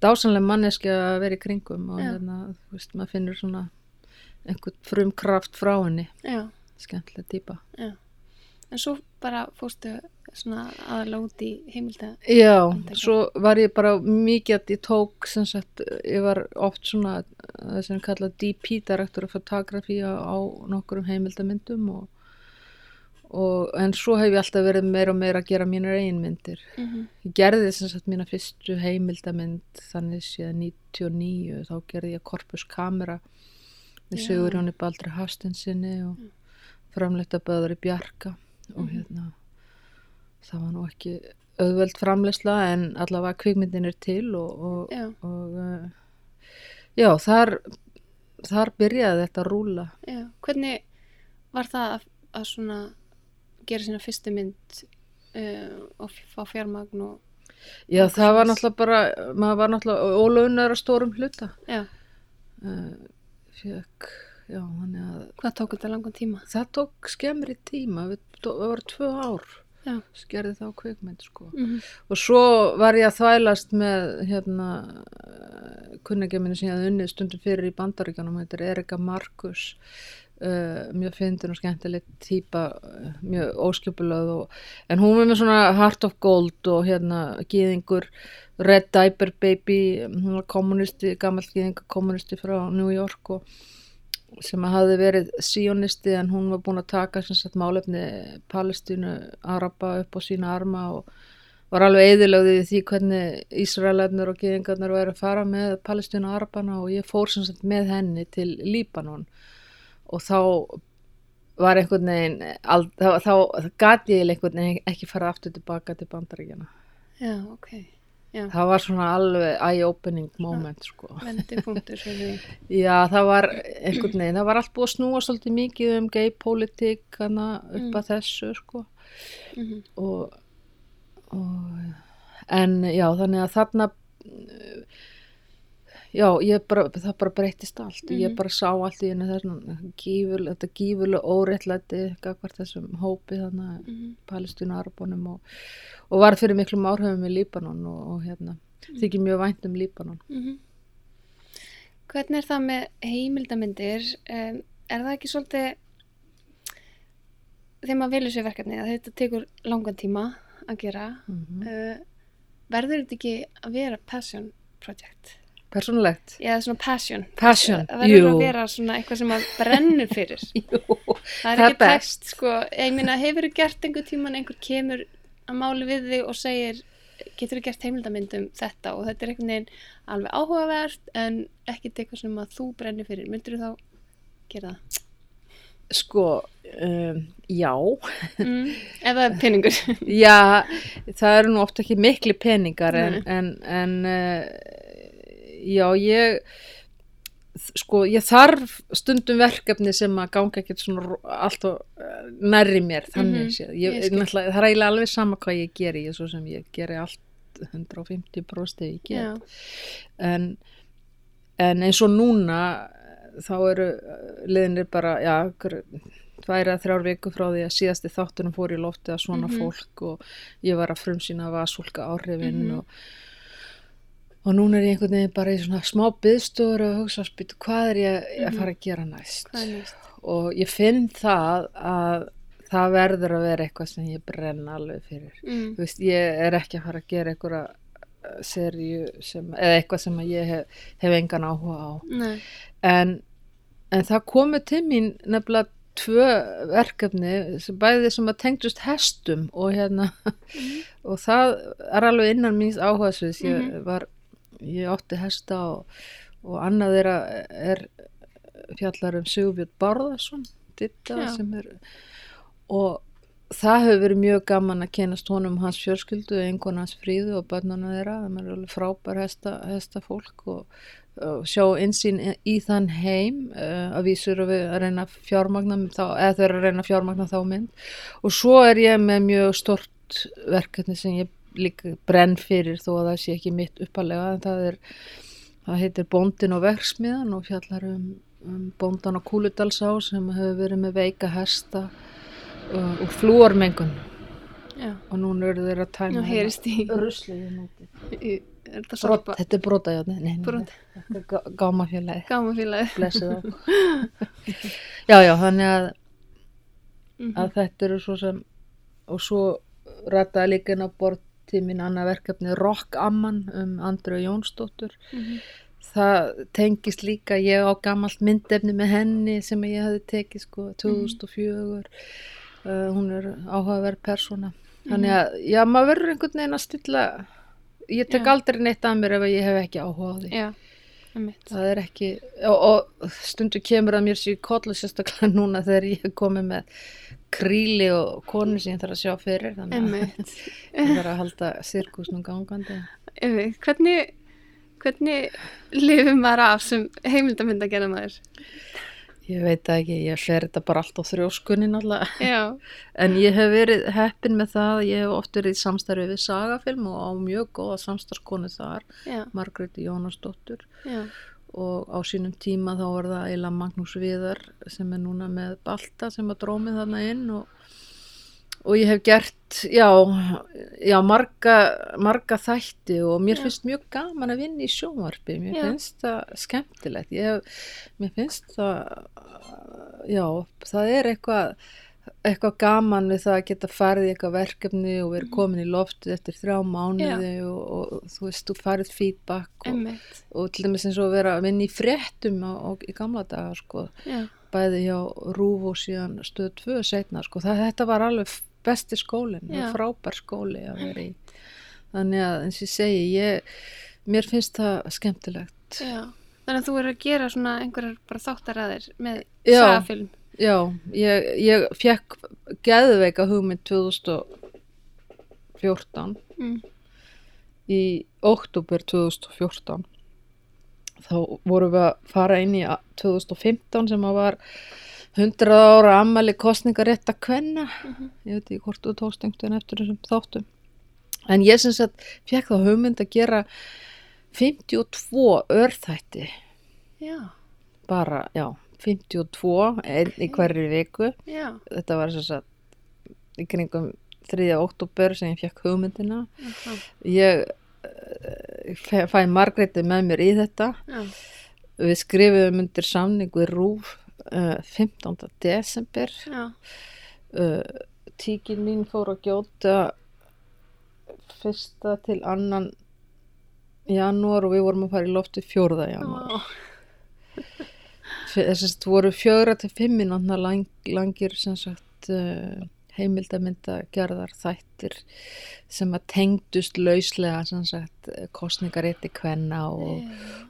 [SPEAKER 2] dásanlega manneski að vera í kringum og
[SPEAKER 1] Já.
[SPEAKER 2] hérna, þú veist, maður finnur svona einhvern frum kraft frá henni
[SPEAKER 1] Já,
[SPEAKER 2] skemmtilega típa
[SPEAKER 1] en svo bara fórstu svona í heimilda
[SPEAKER 2] Já,
[SPEAKER 1] Bandaríkjunum.
[SPEAKER 2] svo var ég bara mikið að ég tók sem sagt, ég var oft svona það sem kalla DP, Director of Photography á, á nokkurum heimildamyndum og, og en svo hef ég alltaf verið meira og meira að gera mínar eigin myndir.
[SPEAKER 1] mm -hmm.
[SPEAKER 2] Ég gerði sem sagt mína fyrstu heimildamynd þannig séð 99 þá gerði ég Corpus
[SPEAKER 1] Já.
[SPEAKER 2] Sigur Jóni Baldri Hastinsinni og framleita böður í Bjarka og
[SPEAKER 1] Mhm.
[SPEAKER 2] hérna það var nú ekki auðveld framleysla en allavega kvikmyndin er til og, og,
[SPEAKER 1] Já,
[SPEAKER 2] og uh, já, þar þar byrjaði þetta að rúla
[SPEAKER 1] já. Hvernig var það að, að svona gera sína fyrstu mynd uh, og fá fjármagn og
[SPEAKER 2] já,
[SPEAKER 1] Og
[SPEAKER 2] það var náttúrulega bara maður var náttúrulega ólaunar að stórum hluta uh, fjökk, já, þannig að
[SPEAKER 1] hvað tók þetta langan tíma?
[SPEAKER 2] það tók skemmri tíma það var tvö ár
[SPEAKER 1] Já.
[SPEAKER 2] skerði þá kvikmynd sko
[SPEAKER 1] Mm
[SPEAKER 2] og svo var ég að þvælast með hérna kunningja minni sem ég hafði unnið stundum fyrir í bandaríkjanum þetta er Erika Markus uh, mjög fyndin og skemmtileg típa uh, mjög óskjöpulöð og, en hún er með svona Heart of Gold og hérna gýðingur Red Diaper Baby hún var kommunisti, gammal gýðingur kommunisti frá New York og sem að hafði verið síonisti en hún var búin að taka sagt málefni Palestínu Araba upp á sína arma og var alveg eðilögðið í því hvernig Ísraelarnir og geðingarnir væri að fara með Palestínu Arabana og ég fór sem sagt með henni til Líbanon og þá var einhvern veginn al, þá, þá, þá gat ég einhvern veginn ekki fara aftur tilbaka til bandaríkjana
[SPEAKER 1] Já, ok. Já,
[SPEAKER 2] það var svona alveg eye-opening moment sko
[SPEAKER 1] fyrir því.
[SPEAKER 2] Já, það var einhvern veginn, það var allt búið að snúa svolítið mikið um gay-politík hana upp
[SPEAKER 1] Mm.
[SPEAKER 2] að þessu sko
[SPEAKER 1] Mm
[SPEAKER 2] og, og en já, þannig að þarna já, ég bara, það bara breytist allt. Ég
[SPEAKER 1] Mhm.
[SPEAKER 2] bara sá allt í henni gífurlega, þetta gífurlega óréttlæti, gagvart þessum hópi þannig
[SPEAKER 1] Mhm.
[SPEAKER 2] Palestínu Arabonum og, og var fyrir miklum áhrifum í Líbanon og, og hérna, þykir mjög vænt um Líbanon.
[SPEAKER 1] Mhm. Hvernig er það með heimildamindir? Um, er það ekki svolítið þegar maður velur sér verkefni að þetta tekur langan tíma að gera
[SPEAKER 2] Mm
[SPEAKER 1] uh, verður þetta ekki að vera passion project?
[SPEAKER 2] Persónulegt.
[SPEAKER 1] Eða svona passion.
[SPEAKER 2] Passion,
[SPEAKER 1] Það verður
[SPEAKER 2] jú.
[SPEAKER 1] að vera svona eitthvað sem að brennur fyrir.
[SPEAKER 2] Jú,
[SPEAKER 1] Það er
[SPEAKER 2] Það
[SPEAKER 1] ekki text, sko. Ég meina, hefur þú gert einhver tíman einhver kemur að máli við þig og segir getur þú gert heimildamynd um þetta og þetta er einhvern veginn alveg áhugavert en ekkert eitthvað sem að þú brennir fyrir. Myndur þú þá gera það?
[SPEAKER 2] sko, um, já,
[SPEAKER 1] Mm. Ef það er peningur.
[SPEAKER 2] já, það eru nú oft ekki mikli peningar en, en, en uh, já, ég, sko, ég þarf stundum verkefni sem að ganga ekkert svona allt og uh, nærri mér, þannig
[SPEAKER 1] Mhm,
[SPEAKER 2] séð.
[SPEAKER 1] skil.
[SPEAKER 2] náttúrulega, það er eiginlega alveg sama hvað ég geri, ég svo sem ég geri allt 150 brósti ég get.
[SPEAKER 1] Já.
[SPEAKER 2] en, en eins og núna þá eru liðinir bara já, að þrjár viku frá því að síðasti þáttunum fór í lofti að svona
[SPEAKER 1] Mhm.
[SPEAKER 2] fólk og ég var að frumsýna vasúlka áhrifin
[SPEAKER 1] Mhm.
[SPEAKER 2] og, og núna er ég einhvern veginn bara í svona smá byðstóður og hugsa spytu hvað er ég að
[SPEAKER 1] Mhm.
[SPEAKER 2] fara að gera næst
[SPEAKER 1] næst?
[SPEAKER 2] og ég finn það að það verður að vera eitthvað sem ég brenna alveg fyrir
[SPEAKER 1] Mm.
[SPEAKER 2] þú veist, ég er ekki að fara að gera einhverja eh, serju sem, eða eitthvað sem að ég hef, hef engan áhuga á en, en það komu til mín nefnilega tvö verkefni sem bæði sem að tengdust hestum og hérna
[SPEAKER 1] Mhm.
[SPEAKER 2] og það er alveg innan míns áhugasviðs ég
[SPEAKER 1] Mhm.
[SPEAKER 2] var, ég átti hesta og, og annað þeirra er fjallar um Sigurbjörn Bárðarsson sem er og það hefur verið mjög gaman að kynast honum hans fjölskyldu, einhvern hans fríðu og börnuna þeirra, það er alveg frábær hesta, hesta fólk og, og sjá einsýn í þann heim uh, að vísur að við að reyna fjármagna þá, eða eru að reyna fjármagna þá mynd. Og svo er ég með mjög stort verkefni sem ég líka brenn fyrir þó að það sé ekki mitt uppalega en það er það heitir Bóndin og verksmiðan og fjallar um, um bóndan á Kúludalsá sem hefur verið með veika hesta uh, og flúormengun og núna eru þeir að
[SPEAKER 1] Nú
[SPEAKER 2] tæma
[SPEAKER 1] heyrist í,
[SPEAKER 2] rusliði núti
[SPEAKER 1] í er þetta
[SPEAKER 2] Brot, þetta er brota, já, nei, nei, nei,
[SPEAKER 1] Brot.
[SPEAKER 2] þetta er gá- gámafélagi,
[SPEAKER 1] Gámafélagi.
[SPEAKER 2] já, já, þannig að,
[SPEAKER 1] Mhm.
[SPEAKER 2] að þetta eru svo sem, og svo rættaði líka inn á borð til mín annað verkefni Rockamman um Andru Jónsdóttur.
[SPEAKER 1] Mhm.
[SPEAKER 2] Það tengist líka, ég á gamalt myndefni með henni sem ég hefði tekið sko 2004. Uh, hún er áhugaverð persóna. Þannig að, já, maður verður einhvern veginn að stilla, ég tek
[SPEAKER 1] Já.
[SPEAKER 2] aldrei neitt að mér ef ég hef ekki áhuga á því.
[SPEAKER 1] Já.
[SPEAKER 2] Það er ekki, og, og stundu kemur að mér sér kollu sérstaklega núna þegar ég er komið með kríli og konu sem ég þarf að sjá fyrir, þannig að ég þarf að halda sirkusnum gangandi.
[SPEAKER 1] Hvernig, hvernig lifir maður af sem heimildamund að gera maður?
[SPEAKER 2] Ég veit ekki, ég fer þetta bara allt á þrjóskunni náttúrulega.
[SPEAKER 1] Já.
[SPEAKER 2] En ég hef verið heppin með það, ég hef oft verið í samstarfi við sagafilm og á mjög góða samstarfskonu þar,
[SPEAKER 1] Já,
[SPEAKER 2] Margréti Jónasdóttur.
[SPEAKER 1] já,
[SPEAKER 2] og á sínum tíma þá var það eila Magnús Viðar sem er núna með Balta sem að drómið þarna inn og, og ég hef gert já, já marga, marga þætti og mér
[SPEAKER 1] Já.
[SPEAKER 2] finnst mjög gaman að vinna í sjónvarpi. Mér
[SPEAKER 1] Já.
[SPEAKER 2] finnst það skemmtilegt. Ég hef, mér finnst það já, það er eitthvað eitthvað gaman við það að geta farið í eitthvað verkefni og verið komin í loftið eftir þrjá mánuði og, og þú veist, þú farið feedback og, og til dæmis eins og vera að vinna í fréttum á, á, í gamla daga sko,
[SPEAKER 1] Já,
[SPEAKER 2] bæði hjá Rúf og síðan stöð 2 setna sko. það, þetta var alveg besti skólinn og frábær skóli að vera í þannig að eins og ég segi ég, mér finnst það skemmtilegt
[SPEAKER 1] já. Þannig að þú er að gera svona einhverjar bara þáttaræðir með sagafilm.
[SPEAKER 2] já, ég, ég fekk geðveika hugmynd 2014
[SPEAKER 1] Mm.
[SPEAKER 2] í oktober 2014 þá vorum við að fara inn í a- 2015 sem að var 100 ára ammali kostningarétta kvenna.
[SPEAKER 1] Mhm.
[SPEAKER 2] ég veit ekki hvort þú tókst einhvern veginn eftir þessum þáttum. En ég sem sagt fekk þá hugmynd að gera 52 örþætti.
[SPEAKER 1] Já,
[SPEAKER 2] bara, já, 52 einn í hverju viku.
[SPEAKER 1] Já,
[SPEAKER 2] þetta var þess að í kringum 3. oktober sem ég fekk hugmyndina.
[SPEAKER 1] Aha,
[SPEAKER 2] ég eh, fæ, Margréti með mér í þetta.
[SPEAKER 1] Já,
[SPEAKER 2] við skrifum undir samning við Rúf uh, 15. desember. Uh, tíkin mín fór að gjóta fyrsta til annan janúar og við vorum að fara í lofti fjórða janúar.
[SPEAKER 1] Ó,
[SPEAKER 2] þess að voru fjögra til fimm minútna lang, langir sem sagt uh, heimildamynda gerðar þættir sem að tengdust lauslega sem sagt kostningarétti kvenna og,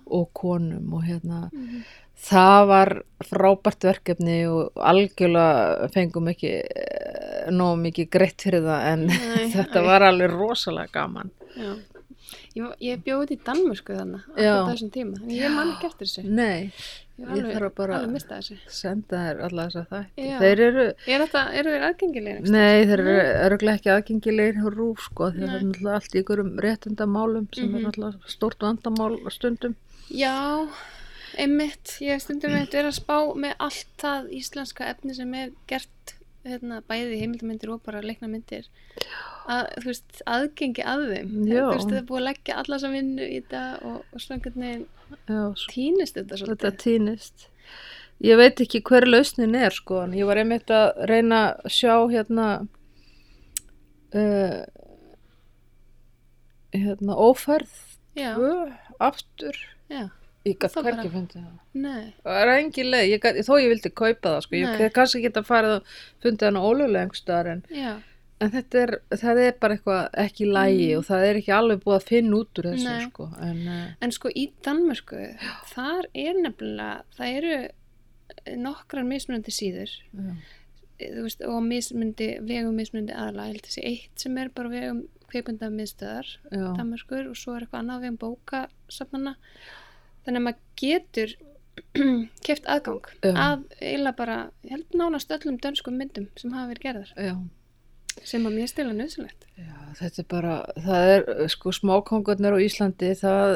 [SPEAKER 2] og konum og hérna.
[SPEAKER 1] Mhm,
[SPEAKER 2] það var frábært verkefni og algjörlega fengum ekki eh, nóg mikið greitt fyrir það en
[SPEAKER 1] Nei,
[SPEAKER 2] þetta var alveg rosalega gaman.
[SPEAKER 1] Já. Ég, ég bjóði í Danmörku þannig, alltaf þessum tíma, en ég man ekki eftir þessu.
[SPEAKER 2] Nei,
[SPEAKER 1] Ég
[SPEAKER 2] ég þarf að bara-
[SPEAKER 1] þessu.
[SPEAKER 2] senda þér alla þessa þætti
[SPEAKER 1] Já.
[SPEAKER 2] þeir eru,
[SPEAKER 1] Er þetta, eru þeir aðgengilegir?
[SPEAKER 2] nei þeir eru örgulega ekki aðgengilegir hjá rúf sko því að
[SPEAKER 1] Nei.
[SPEAKER 2] það er náttúrulega allt í ykkurum réttindamálum sem
[SPEAKER 1] Mhm.
[SPEAKER 2] er náttúrulega stórt vandamál stundum
[SPEAKER 1] Já, einmitt, ég stundum veit verið að spá með allt það íslenska efni sem er gert hérna, bæði heimildamindir og bara leikna myndir að, þú veist, aðgengi að þeim
[SPEAKER 2] Já.
[SPEAKER 1] þú veist, það er búið að leggja alla sem vinnu í þetta og, og svona einhvern veginn týnist þetta
[SPEAKER 2] þetta
[SPEAKER 1] svolítið
[SPEAKER 2] týnist. Ég veit ekki hver lausnin er sko en ég var einmitt að reyna að sjá hérna uh, hérna ófærð
[SPEAKER 1] Já,
[SPEAKER 2] tvö, aftur.
[SPEAKER 1] Já,
[SPEAKER 2] ég
[SPEAKER 1] bara-
[SPEAKER 2] hvergi fundið það.
[SPEAKER 1] Nei,
[SPEAKER 2] það er engin leið, ég gat, þó ég vildi kaupa það sko, ég kannski geta farið og fundið hann ólulega einhverstaðar en,
[SPEAKER 1] já,
[SPEAKER 2] en þetta er, það er bara eitthvað ekki lægi
[SPEAKER 1] Mm.
[SPEAKER 2] og það er ekki alveg búið að finna út úr þessu sko en uh,
[SPEAKER 1] en sko í Danmörku þar er nefnilega það eru nokkrar mismunandi síður.
[SPEAKER 2] Já,
[SPEAKER 1] þú veist, og mismundi, vegum mismundi aðla, ég held þessi eitt sem er bara vegum kveikmynda miðstöðar
[SPEAKER 2] já,
[SPEAKER 1] Danmörkur og svo er eitthvað annað vegum bókasafnana þannig að maður getur keft aðgang
[SPEAKER 2] Já.
[SPEAKER 1] að eiginlega bara, ég held nánast öllum dönskum myndum sem hafa verið gerðar.
[SPEAKER 2] Já.
[SPEAKER 1] Sem að mér stila nöðsilegt
[SPEAKER 2] Já, þetta er bara, það er sko smákongurnar á Íslandi, það,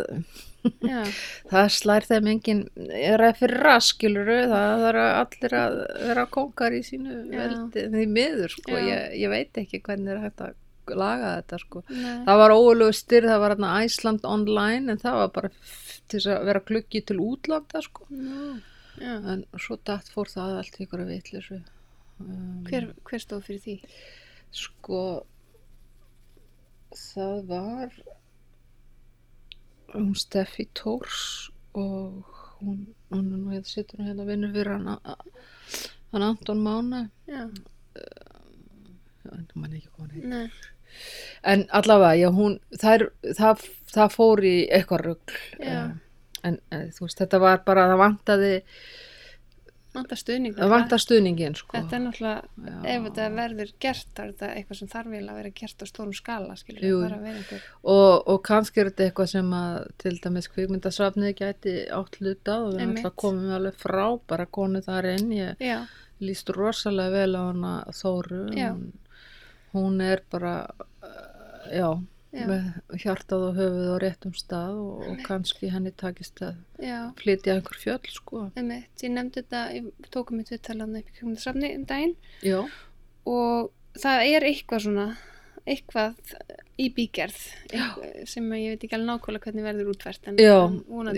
[SPEAKER 2] það slær þeim engin, er að fyrir raskiluru, það er allir að vera kongar í sínu veldi, því miður sko, ég, ég veit ekki hvernig er hægt að laga þetta sko.
[SPEAKER 1] nei,
[SPEAKER 2] Það var óulegu styrð, það var hérna Æsland online en það var bara til þess að vera gluggi til útlanda sko.
[SPEAKER 1] Já.
[SPEAKER 2] En svo datt fór það allt ykkur að vitlisu. Um,
[SPEAKER 1] Hver, hver stóð fyrir því?
[SPEAKER 2] Sko, það var hún Steffi Tórs og hún, hún er nú hérna sittur hún hérna að vinna fyrir hann, hann Anton Mána,
[SPEAKER 1] Já,
[SPEAKER 2] já, nú mann ekki hvað hann heitir.
[SPEAKER 1] nei,
[SPEAKER 2] En allavega, já, hún, það, er, það, það fór í eitthvað rugl.
[SPEAKER 1] Já.
[SPEAKER 2] En, en þú veist, þetta var bara, það vantaði,
[SPEAKER 1] vantar stuðning
[SPEAKER 2] það vantaði stuðningin, sko.
[SPEAKER 1] Þetta er náttúrulega,
[SPEAKER 2] Já.
[SPEAKER 1] ef þetta verður gert þá er þetta eitthvað sem þarf vel að vera gert á stórum skala, skilur
[SPEAKER 2] Og, og kannski er þetta eitthvað sem að til dæmis kvikmyndasafnið gæti átt hlutað og við að koma með alveg frábæra konu þar inn. Ég
[SPEAKER 1] Já,
[SPEAKER 2] líst rosalega vel á hana Þóru. Hún, hún er bara, uh, já, hjartað og höfuð á réttum stað og, og kannski henni takist að flytja einhver fjöll, sko.
[SPEAKER 1] Einmitt, ég nefndi þetta, ég tókum mitt viðtalan upp í kjöfndarsafni um daginn.
[SPEAKER 2] Já.
[SPEAKER 1] og það er eitthvað svona, eitthvað í bígerð eitthvað, sem ég veit ekki alveg nákvæmlega hvernig verður útvært en,
[SPEAKER 2] Já,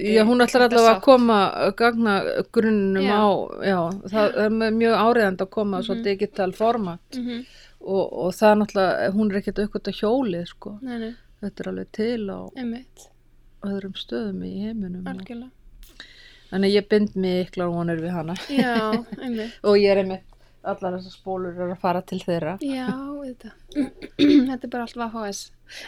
[SPEAKER 2] já, hún ætlar allavega að koma gagna grunnum
[SPEAKER 1] Já.
[SPEAKER 2] á, það er mjög áriðand að koma svo
[SPEAKER 1] Mhm.
[SPEAKER 2] digital format.
[SPEAKER 1] Mhm,
[SPEAKER 2] og, og það er náttúrulega, hún er ekkert aukvöld að hjólið, sko.
[SPEAKER 1] Nei, nei,
[SPEAKER 2] Þetta er alveg til á
[SPEAKER 1] einmitt,
[SPEAKER 2] öðrum stöðum í heiminum.
[SPEAKER 1] algjörlega
[SPEAKER 2] Þannig ég bind mig yklar vonir við hana
[SPEAKER 1] Já,
[SPEAKER 2] og ég er einmitt, allar þessar spólur að fara til þeirra.
[SPEAKER 1] Já, þetta Þetta er bara allt VHS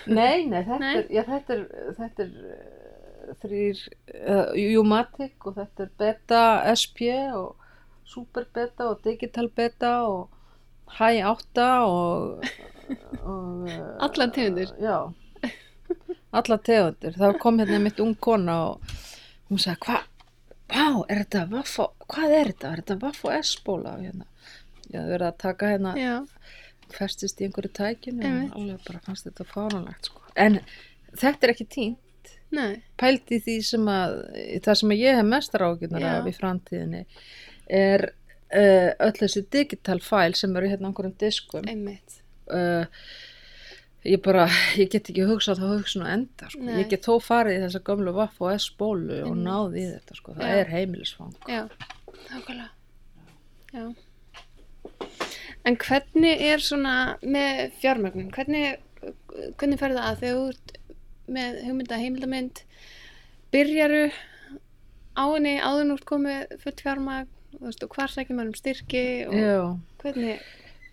[SPEAKER 2] Nei, nei, þetta
[SPEAKER 1] Nei.
[SPEAKER 2] er, já, þetta er, þetta er uh, þrýr, uh, Umatic og þetta er Beta SP og Super Beta og Digital Beta og High 8 og, og uh,
[SPEAKER 1] Allar tegundir.
[SPEAKER 2] Já, allar tegundir. Það kom hérna mitt ung kona og hún sagði, hvað, vá, er þetta Vaffo, hvað er þetta? Er þetta Vaffo S-bóla? Hérna. Já, það verið að taka hérna
[SPEAKER 1] Já,
[SPEAKER 2] festist í einhverju tækinu og alveg bara fannst þetta fáránlegt sko. en þetta er ekki tím neitt
[SPEAKER 1] nei,
[SPEAKER 2] pælt í því sem að það sem ég hef mestar ágjörnar
[SPEAKER 1] Já.
[SPEAKER 2] af í framtíðinni er uh, öll þessi digital fæl sem eru hérna á einhverjum diskum
[SPEAKER 1] einmitt
[SPEAKER 2] uh, ég bara, ég get ekki hugsað þá hugsun að enda, sko. Ég get þó farið í þessa gömlu vaff og S-bólu og náði í þetta, sko. það
[SPEAKER 1] Já.
[SPEAKER 2] er heimilisfang
[SPEAKER 1] Já, nákvæmlega. Já. En hvernig er svona með fjármögnun? Hvernig, hvernig fer það að þú ert með hugmynda heimildamynd, byrjaru á henni áður núrt komið fullt fjármagn, veist, og hvar sækir maður um styrki og
[SPEAKER 2] Já.
[SPEAKER 1] hvernig,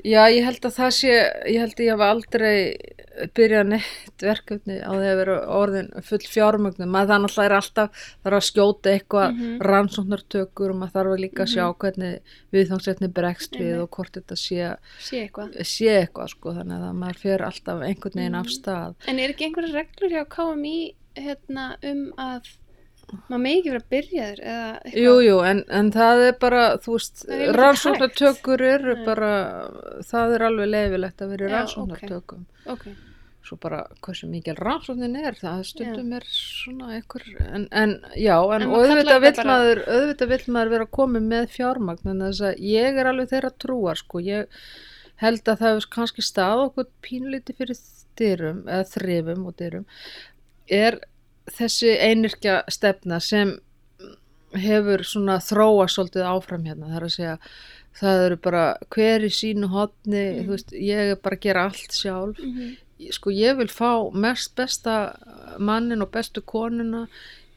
[SPEAKER 2] Já, ég held að það sé, ég held að ég hef aldrei byrjað neitt verkefni á því að vera orðin full fjármögnum, maður það náttúrulega er alltaf, þarf að skjóta eitthvað
[SPEAKER 1] Mhm.
[SPEAKER 2] rannsóknartökur og maður þarf að líka að sjá hvernig viðfangsefni bregst við
[SPEAKER 1] Einmitt.
[SPEAKER 2] og hvort þetta sé,
[SPEAKER 1] sé eitthvað.
[SPEAKER 2] sé eitthvað sko, þannig að maður fer alltaf einhvern veginn af
[SPEAKER 1] Mhm.
[SPEAKER 2] stað.
[SPEAKER 1] En er ekki einhverja reglur hjá KMI hérna, um að maður megi ekki vera byrjaður eða eitthvað?
[SPEAKER 2] Jú, jú, en, en það er bara, þú veist, rannsóknartökur eru
[SPEAKER 1] Nei.
[SPEAKER 2] bara, það er alveg leifilegt að vera
[SPEAKER 1] Já,
[SPEAKER 2] rannsóknartökum.
[SPEAKER 1] Ok,
[SPEAKER 2] svo bara hversu mikil rannsóknin er það stundum er svona einhver en, en já, en,
[SPEAKER 1] En
[SPEAKER 2] auðvitað vill maður auðvitað vill maður vera komið með fjármagn en þess að ég er alveg þeirra trúar sko, ég held að það hefur kannski stað okkur pínliti fyrir dyrum, eða þrifum og dyrum er þessi einirkja stefna sem hefur svona þróa svolítið áfram hérna, það er að segja það eru bara hver í sínu hotni,
[SPEAKER 1] Mm.
[SPEAKER 2] þú veist, ég er bara að gera allt sjálf
[SPEAKER 1] mm
[SPEAKER 2] sko ég vil fá mest besta mannin og bestu konuna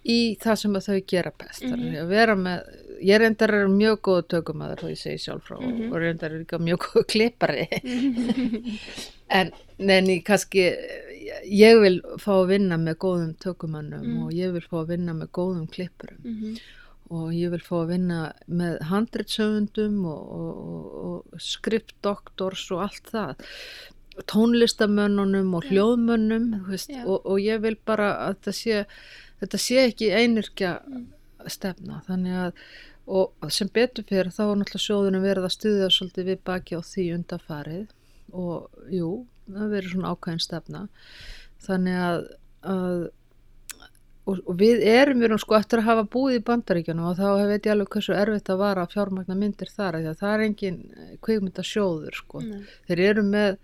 [SPEAKER 2] í það sem þau gera best mm
[SPEAKER 1] Mhm.
[SPEAKER 2] að vera með, ég reyndar er mjög góð tökumæður þó ég segi sjálf frá
[SPEAKER 1] Mhm.
[SPEAKER 2] og reyndar er líka mjög góð klippari en neini kannski ég vil fá að vinna með góðum tökumannum
[SPEAKER 1] Mm.
[SPEAKER 2] og ég vil fá að vinna með góðum klippurum
[SPEAKER 1] -hmm.
[SPEAKER 2] og ég vil fá að vinna með handritsöfundum og, og, og, og skriptdoktors og allt það tónlistamönnunum og hljóðmönnum
[SPEAKER 1] Já.
[SPEAKER 2] og, og ég vil bara að þetta sé, þetta sé ekki einirkja
[SPEAKER 1] Mm.
[SPEAKER 2] stefna þannig að og sem betur fyrir þá er náttúrulega sjóðunum verið að stuðja svolítið við baki á því undarfarið og jú, það verið svona ákveðin stefna. Þannig að, að og, og við erum erum sko eftir að hafa búið í bandaríkjunum og þá veit ég alveg hversu erfitt að vara að fjármagna myndir þar að það er engin kveikmyndasjóður sko. Þeir eru með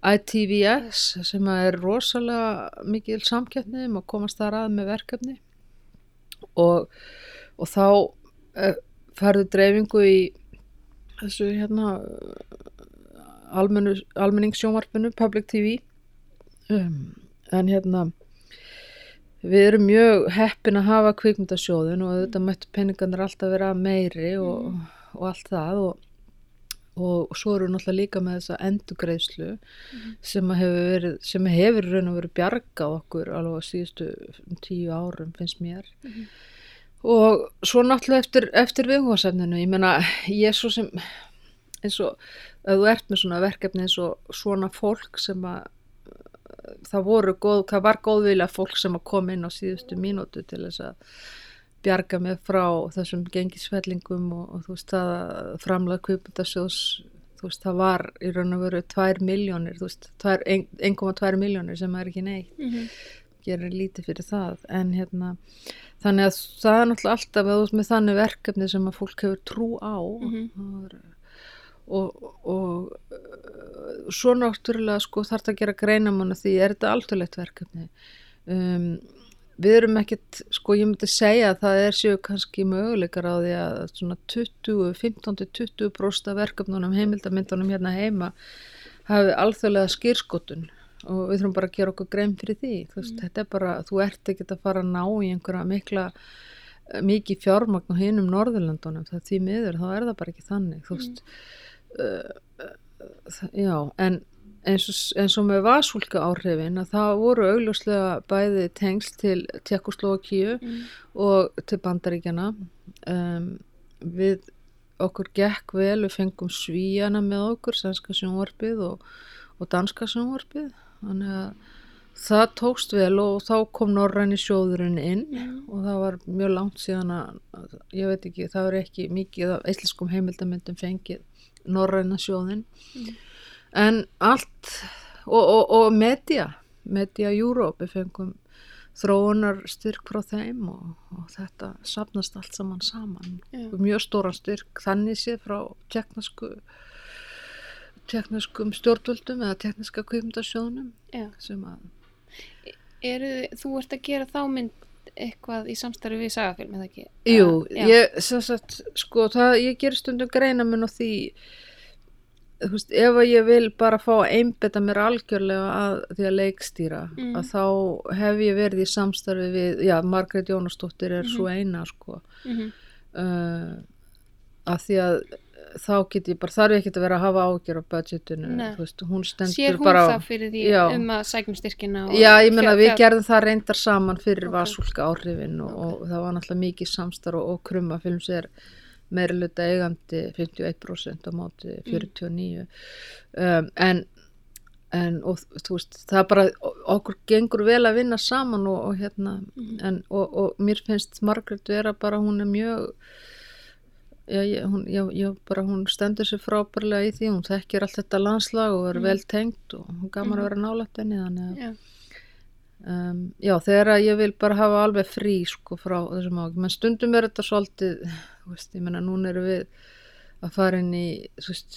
[SPEAKER 2] ITVX sem er rosalega mikil samkeppni um að komast þar að með verkefni. Og, og þá uh, færðu dreifingu í þessu hérna almenningssjónvarpinu, Public TV um, en hérna við erum mjög heppin að hafa kvikmyndasjóðun og þetta mættu peningarnir alltaf vera meiri og, og allt það og, og svo eru við náttúrulega líka með þessa endugreðslu sem að hefur verið sem hefur raun og verið bjargað okkur alveg á síðustu tíu árum finnst mér.
[SPEAKER 1] Mhm.
[SPEAKER 2] og svo náttúrulega eftir, eftir viðhóðsefninu, ég meina ég er svo sem eins og ef þú ert með svona verkefni eins og svona fólk sem að það voru góð, það var góðvilja fólk sem að koma inn á síðustu mínútu til þess að bjarga mig frá þessum gengisfellingum og, og þú veist það að framlega kvipundasjós þú veist það var í raun og veru 2 miljónir, þú veist tvær- ein- 1,2 miljónir sem er ekki neitt
[SPEAKER 1] Mhm.
[SPEAKER 2] gerir lítið fyrir það en hérna þannig að það er náttúrulega alltaf að þú veist með þannig verkefni sem að fólk hefur trú á
[SPEAKER 1] Mhm.
[SPEAKER 2] það er, og, og svo náttúrulega sko þarf það að gera greinamann því er þetta alþjóðlegt verkefni? Um, við erum ekkit sko ég myndi segja að það er séu kannski möguleikar á því að svona 20, 15-20 brósta verkefnunum heimildamyndunum hérna heima hafi alþjóðlega skýrskotun og við þurfum bara að gera okkur grein fyrir því. Þú veist, þetta er bara, þú ert ekkert að fara að ná í einhverja mikla mikið fjármagn á hinum Norðurlandunum það því miður, þá er það bara ekki þannig. Þú veist uh, uh, já, en eins og, eins og með vasúlka áhrifin að það voru augljóslega bæði tengsl til Tjekkoslovakíu
[SPEAKER 1] Mm.
[SPEAKER 2] og til bandaríkjana um, við okkur gekk vel, við fengum svíjana með okkur, sænska sjónvarpið og, og danska sjónvarpið þannig að það tókst vel og þá kom norræni sjóðurinn inn
[SPEAKER 1] Mm.
[SPEAKER 2] og það var mjög langt síðan að, ég veit ekki, það var ekki mikið af eisliskum heimildamöndum fengið norræna sjóðin
[SPEAKER 1] Mm.
[SPEAKER 2] en allt og, og, og media media Europe fengum þróunar styrk frá þeim og, og þetta sapnast allt saman saman og mjög stóran styrk þannig séð frá teknisku tekniskum stjórnvöldum eða tekniska kvikmyndasjónum
[SPEAKER 1] Já.
[SPEAKER 2] sem að
[SPEAKER 1] Eru, þú ert að gera þá mynd eitthvað í samstarfi við sagafilm, eða ekki?
[SPEAKER 2] Jú,
[SPEAKER 1] Já.
[SPEAKER 2] ég, sagt, sko, það, ég ger stundum greina mun á því, veist, ef ég vil bara fá að einbetta mér algjörlega að því að leikstýra,
[SPEAKER 1] Mm.
[SPEAKER 2] að þá hef ég verið í samstarfi við, já, Margrét Jónasdóttir er svo eina, sko,
[SPEAKER 1] Mhm.
[SPEAKER 2] uh, að því að þá get ég bara, þarf ég ekki að vera að hafa ágjör á budgetinu,
[SPEAKER 1] Nei.
[SPEAKER 2] þú veist, hún stendur
[SPEAKER 1] Sér hún
[SPEAKER 2] bara á-
[SPEAKER 1] það fyrir því
[SPEAKER 2] Já.
[SPEAKER 1] um að sækjum styrkina
[SPEAKER 2] Já, ég
[SPEAKER 1] fjár-
[SPEAKER 2] við gerðum það reyndar saman fyrir
[SPEAKER 1] Ok.
[SPEAKER 2] vasúlka áhrifin og, og það var náttúrulega mikið samstarf og, og krumma films er meiri luta eigandi 51% á móti 49 um, en en og þú veist það bara okkur gengur vel að vinna saman og, og hérna en, og, og mér finnst Margaret vera bara hún er mjög Já, ég, hún, já, já, bara hún stendur sér frábærlega í því, hún þekkir allt þetta landslag og er vel tengt og hún gaman að vera nálægt henni þannig að
[SPEAKER 1] Já.
[SPEAKER 2] Um, já, þegar að ég vil bara hafa alveg frí sko frá þessum ágjum, menn stundum er þetta svolítið, þú veist, ég menna núna erum við að fara inn í, þú veist,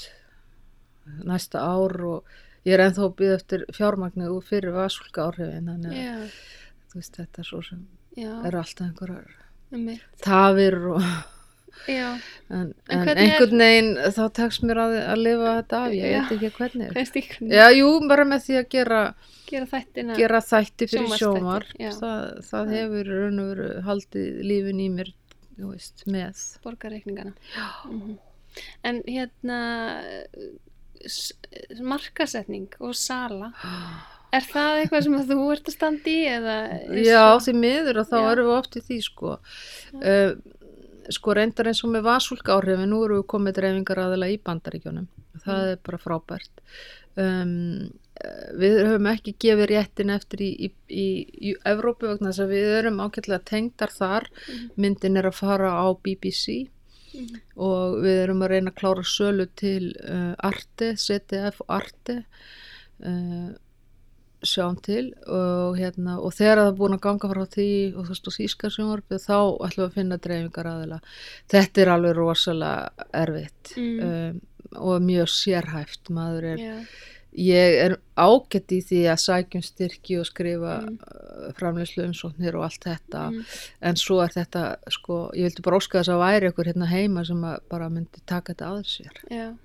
[SPEAKER 2] næsta ár og ég er ennþá að býða eftir fjármagnið úr fyrir vasulka áhrifin, þannig að,
[SPEAKER 1] Já,
[SPEAKER 2] þú veist, þetta er svo sem
[SPEAKER 1] já,
[SPEAKER 2] eru alltaf einhverjar tafir og,
[SPEAKER 1] Já,
[SPEAKER 2] en,
[SPEAKER 1] En
[SPEAKER 2] en,
[SPEAKER 1] er-
[SPEAKER 2] einhvern veginn þá tekst mér að, að lifa þetta af, ég veit ekki hvernig.
[SPEAKER 1] er?
[SPEAKER 2] Já, jú, bara með því að gera
[SPEAKER 1] Gera þættina.
[SPEAKER 2] gera þætti fyrir sjómar það, það hefur raun og veru haldið lífin í mér veist, með.
[SPEAKER 1] Borgarreikningana. Mm en hérna markasetning og sala er það eitthvað sem þú ert að standa í er
[SPEAKER 2] já, því miður og þá
[SPEAKER 1] Já.
[SPEAKER 2] erum við oft í því sko. Uh, sko reyndar eins og með vasúlka áhrifin nú erum við komið dreifingar aðila í bandaríkjónum það
[SPEAKER 1] Mm.
[SPEAKER 2] er bara frábært um, við höfum ekki gefið réttin eftir í, í, í, í Evrópu vegna þess að við erum ágætlega tengdar þar
[SPEAKER 1] Mhm.
[SPEAKER 2] myndin er að fara á BBC
[SPEAKER 1] Mhm.
[SPEAKER 2] og við erum að reyna að klára sölu til uh, Arte, CTF Arte uh, sjáum til og, hérna, og þegar það er búin að ganga frá því og þú veist og þýskarsjónvarpið þá ætlum við að finna dreifingar aðila þetta er alveg rosalega erfitt
[SPEAKER 1] Mm.
[SPEAKER 2] um, og mjög sérhæft maður er
[SPEAKER 1] já,
[SPEAKER 2] ég er ágætt í því að sækjum styrki og skrifa
[SPEAKER 1] Mm.
[SPEAKER 2] mm. framleyslu umsóknir og allt þetta
[SPEAKER 1] Mhm.
[SPEAKER 2] en svo er þetta sko, ég vildi bara óska þess að væri ykkur hérna heima sem bara myndi taka þetta að sér
[SPEAKER 1] já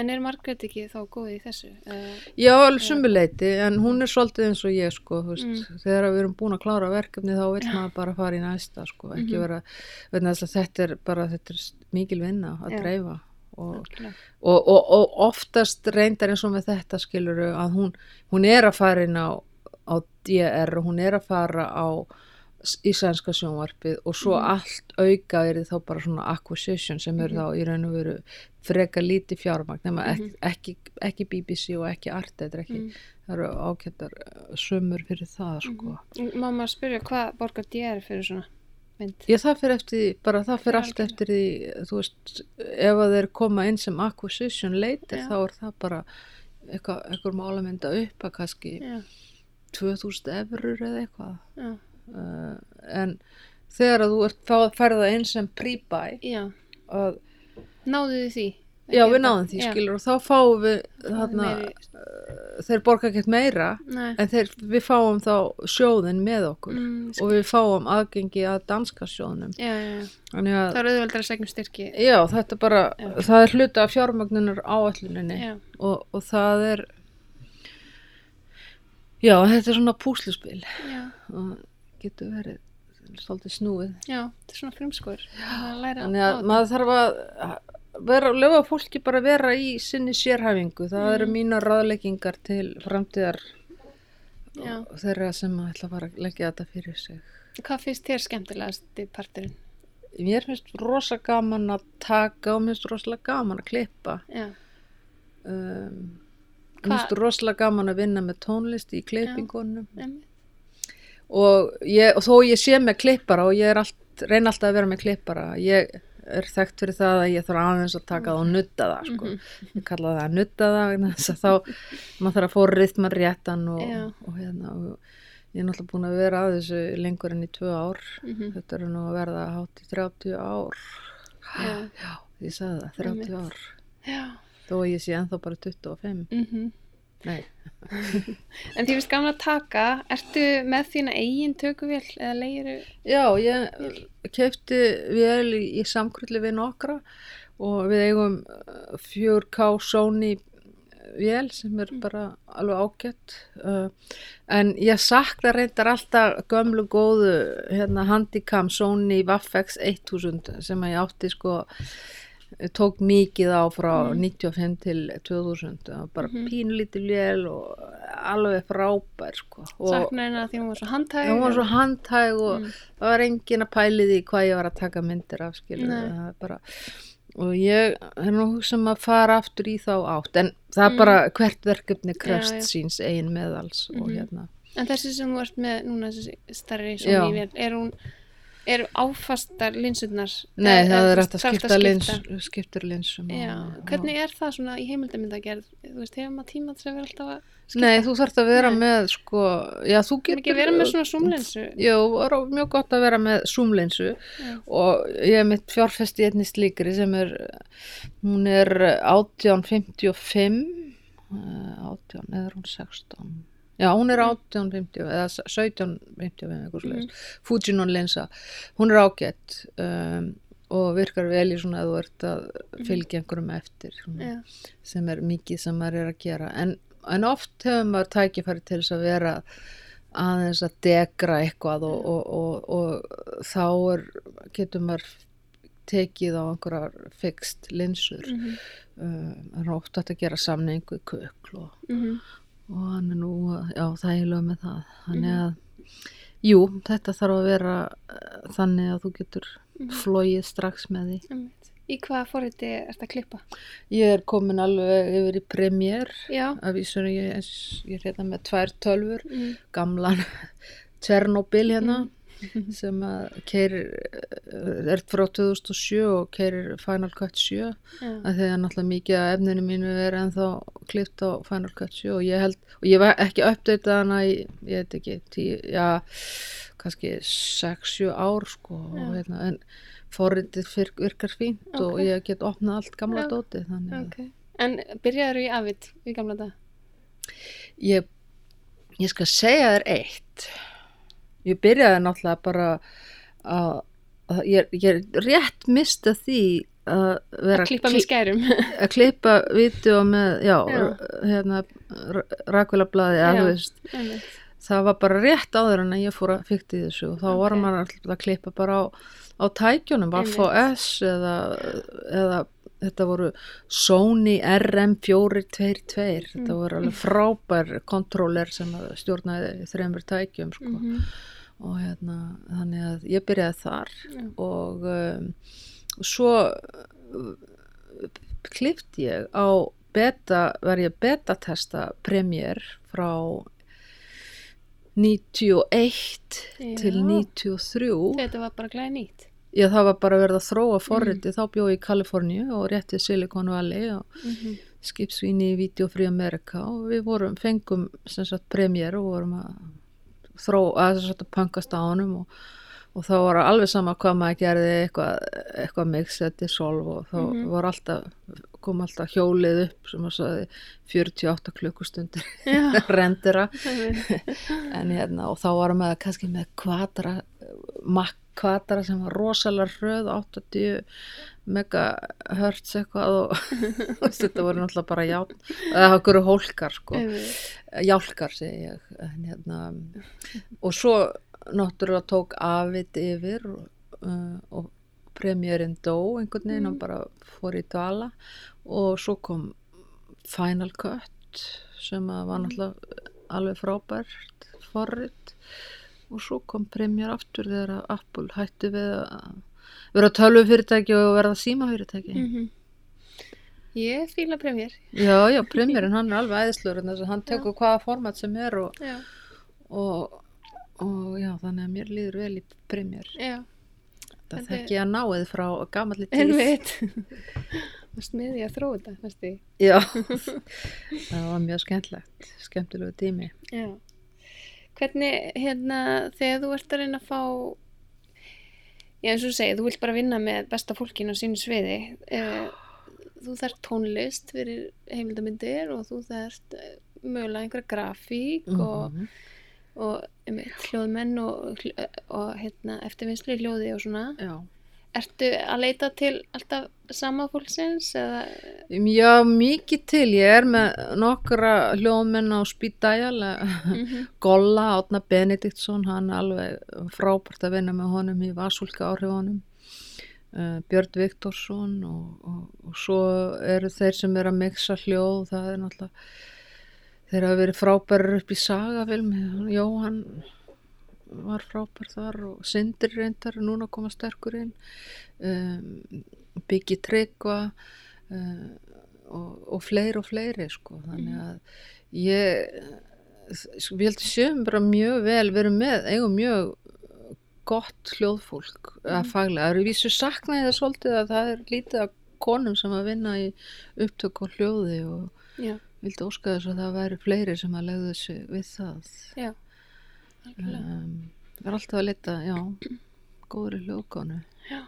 [SPEAKER 1] en er Margrét ekki þá góð í þessu uh,
[SPEAKER 2] Já, alveg sumuleiti, en hún er svolítið eins og ég, sko, þú veist,
[SPEAKER 1] Mm.
[SPEAKER 2] þegar við erum búin að klára verkefni þá vil maður bara fara í næsta, sko, ekki
[SPEAKER 1] Mhm.
[SPEAKER 2] vera, vegna þess að þetta er bara, þetta er mikil vinna að
[SPEAKER 1] Já.
[SPEAKER 2] dreifa og, og, og, og oftast reyndar eins og með þetta skiluru að hún, hún er að fara inn á, á DR hún er að fara á í sænska sjónvarpið og svo
[SPEAKER 1] Mhm.
[SPEAKER 2] allt auka er þá bara svona acquisition sem eru
[SPEAKER 1] Mhm.
[SPEAKER 2] þá í raun og veru freka lítið fjármagn nema
[SPEAKER 1] Mhm.
[SPEAKER 2] ekki, ekki, ekki BBC og ekki Arte þetta er ekki,
[SPEAKER 1] Mm.
[SPEAKER 2] það eru ákjættar sömur fyrir það sko
[SPEAKER 1] Mm. má maður spyrja hvað borgar DR fyrir svona mynd
[SPEAKER 2] Ég það fyrir eftir því, bara það fyrir
[SPEAKER 1] Já,
[SPEAKER 2] allt eftir því, þú veist, ef að þeir koma inn sem acquisition later
[SPEAKER 1] Já.
[SPEAKER 2] þá er það bara eitthvað, eitthvað mála mynda upp að kannski
[SPEAKER 1] já,
[SPEAKER 2] 2000 eurur eða eitthvað.
[SPEAKER 1] já,
[SPEAKER 2] Uh, en þegar að þú ert þá að ferða inn sem að,
[SPEAKER 1] náðu þið því
[SPEAKER 2] já við náðum því
[SPEAKER 1] já.
[SPEAKER 2] skilur og þá fáum við þarna, uh, þeir borga ekkert meira
[SPEAKER 1] Nei.
[SPEAKER 2] en þeir, við fáum þá sjóðin með okkur.
[SPEAKER 1] Mm,
[SPEAKER 2] og við fáum aðgengi að danska sjóðnum.
[SPEAKER 1] já, já,
[SPEAKER 2] að
[SPEAKER 1] það er auðveldar að segjum styrki.
[SPEAKER 2] Já, þetta bara, það er hluta af fjármagnunar áalluninni og, og það er, já, þetta er svona púsluspil. Og getur verið svolítið snúið.
[SPEAKER 1] já, þetta er svona frumskor að læra
[SPEAKER 2] Þannig að maður þarf að vera, lefa fólki bara vera í sinni sérhæfingu. Það eru
[SPEAKER 1] Mm.
[SPEAKER 2] mínar ráðleggingar til framtíðar
[SPEAKER 1] Já.
[SPEAKER 2] þeirra sem ætla að fara að leggja þetta fyrir sig.
[SPEAKER 1] Hvað finnst þér skemmtilegast í parturinn?
[SPEAKER 2] Mér finnst rosa gaman að taka og mér finnst rosalega gaman að klippa.
[SPEAKER 1] Já,
[SPEAKER 2] um, mér finnst rosalega gaman að vinna með tónlist í klippingunum
[SPEAKER 1] emmi.
[SPEAKER 2] Og, ég, og þó ég sé með klippara og ég allt, reyna alltaf að vera með klippara ég er þekkt fyrir það að ég þarf aðeins að taka það og nutta það sko.
[SPEAKER 1] Mhm.
[SPEAKER 2] ég kalla það að nutta það þá maður þarf að fóra rithman réttan og, og, hérna, og ég er náttúrulega búin að vera að þessu lengur enn í tvö ár
[SPEAKER 1] Mhm.
[SPEAKER 2] þetta er nú að verða hátt í 30 ár
[SPEAKER 1] Já.
[SPEAKER 2] já, ég sagði það, 30
[SPEAKER 1] Einmitt.
[SPEAKER 2] ár
[SPEAKER 1] Já.
[SPEAKER 2] þó ég sé ennþá bara 25
[SPEAKER 1] Mm
[SPEAKER 2] nei,
[SPEAKER 1] En því finnst gaman að taka, ertu með þína eigin tökuvél eða leigiru?
[SPEAKER 2] já, ég kefti vel í, í samkrulli við nokkra og við eigum uh, 4K Sony vél sem er bara alveg ágætt uh, en ég sakna reyndar alltaf gömlu góðu hérna, handicam Sony Vaffex 1000 sem að ég átti sko tók mikið á frá 95 til 2000 það var bara
[SPEAKER 1] Mhm.
[SPEAKER 2] pínlítið vél og alveg frábær sko. og
[SPEAKER 1] Saknar hennar því hún var svo handhæg?
[SPEAKER 2] hún var svo handhæg og
[SPEAKER 1] Mm.
[SPEAKER 2] það var engin að pæli því hvað ég var að taka myndir af bara og ég er nú hugsa um að fara aftur í þá átt en það er
[SPEAKER 1] Mm.
[SPEAKER 2] bara hvert verkefni krefst
[SPEAKER 1] Já, já.
[SPEAKER 2] síns eigin meðals og
[SPEAKER 1] Mhm.
[SPEAKER 2] hérna
[SPEAKER 1] En þessi sem þú ert með núna, þessi starri er hún, eru áfastar linsurnar?
[SPEAKER 2] nei
[SPEAKER 1] Eða-
[SPEAKER 2] það
[SPEAKER 1] eða
[SPEAKER 2] er hægt að skipta lins skiptur linsum
[SPEAKER 1] Já,
[SPEAKER 2] og-
[SPEAKER 1] hvernig er það svona í heimildamyndagerð? Þú veist, hefur maður tíma til að vera alltaf að skipta?
[SPEAKER 2] Nei, þú þarft að vera
[SPEAKER 1] Nei.
[SPEAKER 2] með sko, já þú
[SPEAKER 1] Getur ekki vera með svona zoomlinsu?
[SPEAKER 2] Jú, er mjög gott að vera með zoomlinsu og ég hef mitt fjárfest í einni slíkri sem er, hún er 1855, eh, 18 eða er hún 16, já hún er 1850 eða 1755 eitthvað
[SPEAKER 1] Mhm.
[SPEAKER 2] slags, Fujinon linsa, hún er ágætt um, og virkar vel í svona að þú ert að fylgja einhverjum eftir svona
[SPEAKER 1] Mhm. Já.
[SPEAKER 2] sem er mikið sem maður er að gera en, en oft hefur maður tækifæri til þess að vera aðeins að degra eitthvað og, og, og, og þá er, getur maður tekið á einhverjar fixt linsur
[SPEAKER 1] Mhm.
[SPEAKER 2] uh, það er oft hægt að gera samning við kukl og,
[SPEAKER 1] Mhm.
[SPEAKER 2] Og hann er nú já, þægilega með það þannig
[SPEAKER 1] Mhm.
[SPEAKER 2] að jú, þetta þarf að vera uh, þannig að þú getur
[SPEAKER 1] Mhm.
[SPEAKER 2] flóið strax með því
[SPEAKER 1] Einmitt. Í hvaða forriti ert að klippa?
[SPEAKER 2] ég er komin alveg yfir í Premiere
[SPEAKER 1] Já.
[SPEAKER 2] að vísur ég, ég er hérna með tvær tölfur
[SPEAKER 1] Mm.
[SPEAKER 2] gamlan Tjernobyl hérna sem að keirir er frá 2007 og keirir Final Cut 7
[SPEAKER 1] Já.
[SPEAKER 2] að því að náttúrulega mikið af efninu mínu er ennþá klipt á Final Cut 7 og ég held, og ég var ekki uppdatað hana í, ég veit ekki, tí, já kannski 6-7 ár sko og
[SPEAKER 1] Já.
[SPEAKER 2] hérna, en forritið fyr- virkar fínt og
[SPEAKER 1] Ok.
[SPEAKER 2] ég get opnað allt gamla
[SPEAKER 1] Já.
[SPEAKER 2] dótið þannig að
[SPEAKER 1] Ok. En byrjaður í Avid í gamla dag?
[SPEAKER 2] ég, ég skal segja þér eitt ég byrjaði náttúrulega bara að, að ég, ég rétt mista því að vera
[SPEAKER 1] Að klippa með skærum?
[SPEAKER 2] að klippa vídeo með já,
[SPEAKER 1] Já.
[SPEAKER 2] hérna veist
[SPEAKER 1] Einmitt.
[SPEAKER 2] það var bara rétt áður en ég fór að fykta í þessu og þá var
[SPEAKER 1] Ok.
[SPEAKER 2] maður alltaf að klippa bara á, á tækjunum, FOS eða, eða þetta voru Sony RM422 þetta
[SPEAKER 1] Mm.
[SPEAKER 2] voru alveg frábær kontróler sem að stjórnaði þreymur tækjum sko.
[SPEAKER 1] Mhm.
[SPEAKER 2] og hérna, þannig að ég byrjaði þar
[SPEAKER 1] Já.
[SPEAKER 2] og um, svo uh, klipti ég á beta, var ég betatesta Premiere frá 91
[SPEAKER 1] Já.
[SPEAKER 2] til 93
[SPEAKER 1] Þetta var bara glæði nýtt.
[SPEAKER 2] Já, það var bara verið að þróa forriti, þá bjóð ég í Kaliforníu og rétt við Silicon Valley og
[SPEAKER 1] Mm
[SPEAKER 2] skipsvíni í Video Free America og við vorum, fengum sem sagt premjör og vorum að þró, að sem sagt að pankast á honum og, og þá var alveg sama hvað maður gerði eitthvað, eitthvað mix eða dissolve og þá
[SPEAKER 1] Mhm.
[SPEAKER 2] var alltaf kom alltaf hjólið upp sem að sagði 48 klukkustundir rendera en hérna og þá var maður kannski með kvadra makk kvadra sem var rosalega hröð 80 megahertz eitthvað og þetta voru náttúrulega bara játn eða okkur hólkar sko. Jálkar segi ég. Hérna, og svo náttúrulega tók Avid yfir og, uh, og premjörinn dó einhvern veginn
[SPEAKER 1] Mhm.
[SPEAKER 2] og bara fór í dvala. Og svo kom Final Cut sem var náttúrulega alveg frábært forrit og svo kom premjör aftur þegar að Apple hætti við að vera tölvu fyrirtæki og verða síma fyrirtæki
[SPEAKER 1] Mhm. Ég fíla premjör.
[SPEAKER 2] já, já, premjörinn hann er alveg æðislur hann tekur hvaða format sem er og,
[SPEAKER 1] Já.
[SPEAKER 2] og, og já, þannig að mér líður vel í premjör
[SPEAKER 1] Já.
[SPEAKER 2] það þekki ég að náið frá gamalli tíð
[SPEAKER 1] Einmitt. Og smiði að þróa þetta,
[SPEAKER 2] já, það var mjög skemmtlegt skemmtilegu tími
[SPEAKER 1] Já. Hvernig, hérna, þegar þú ert að reyna að fá, já eins og segir, þú vilt bara vinna með besta fólkinu á sínu sviði, uh, þú þarft tónlist fyrir heimildamindir og þú þarft uh, mögulega einhverja grafík og,
[SPEAKER 2] Mhm.
[SPEAKER 1] og um, hljóðmenn og, hl- og hérna, eftirvinnslu í hljóði og svona.
[SPEAKER 2] Já.
[SPEAKER 1] Ertu að leita til alltaf sama fólksins eða,
[SPEAKER 2] Já, mikið til. Ég er með nokkra hljóðmenn á Spídæjal,
[SPEAKER 1] Mhm.
[SPEAKER 2] Golla, Átna Benediktsson, hann er alveg frábært að vinna með honum í Vasúlka áhrifunum. Uh, Björn Viktorsson og, og, og svo eru þeir sem eru að mixa hljóð, það er náttúrulega, þeir hafa verið frábærar upp í sagafilm, Jóhann var frábær þar og Sindri reyndar er núna að koma sterkur inn, um, Biggi Tryggva uh, og, og fleiri og fleiri sko, þannig að ég, sko, ég held að séum bara mjög vel, við erum með, eigum mjög gott hljóðfólk að faglega, það eru vísu saknaði það svolítið að það er lítið af konum sem að vinna í upptök og hljóði og
[SPEAKER 1] já,
[SPEAKER 2] vildi óska þess að það væri fleiri sem að legðu sig við það.
[SPEAKER 1] Já,
[SPEAKER 2] um, það er alltaf að leta, já góður í hljóðgánu
[SPEAKER 1] Já,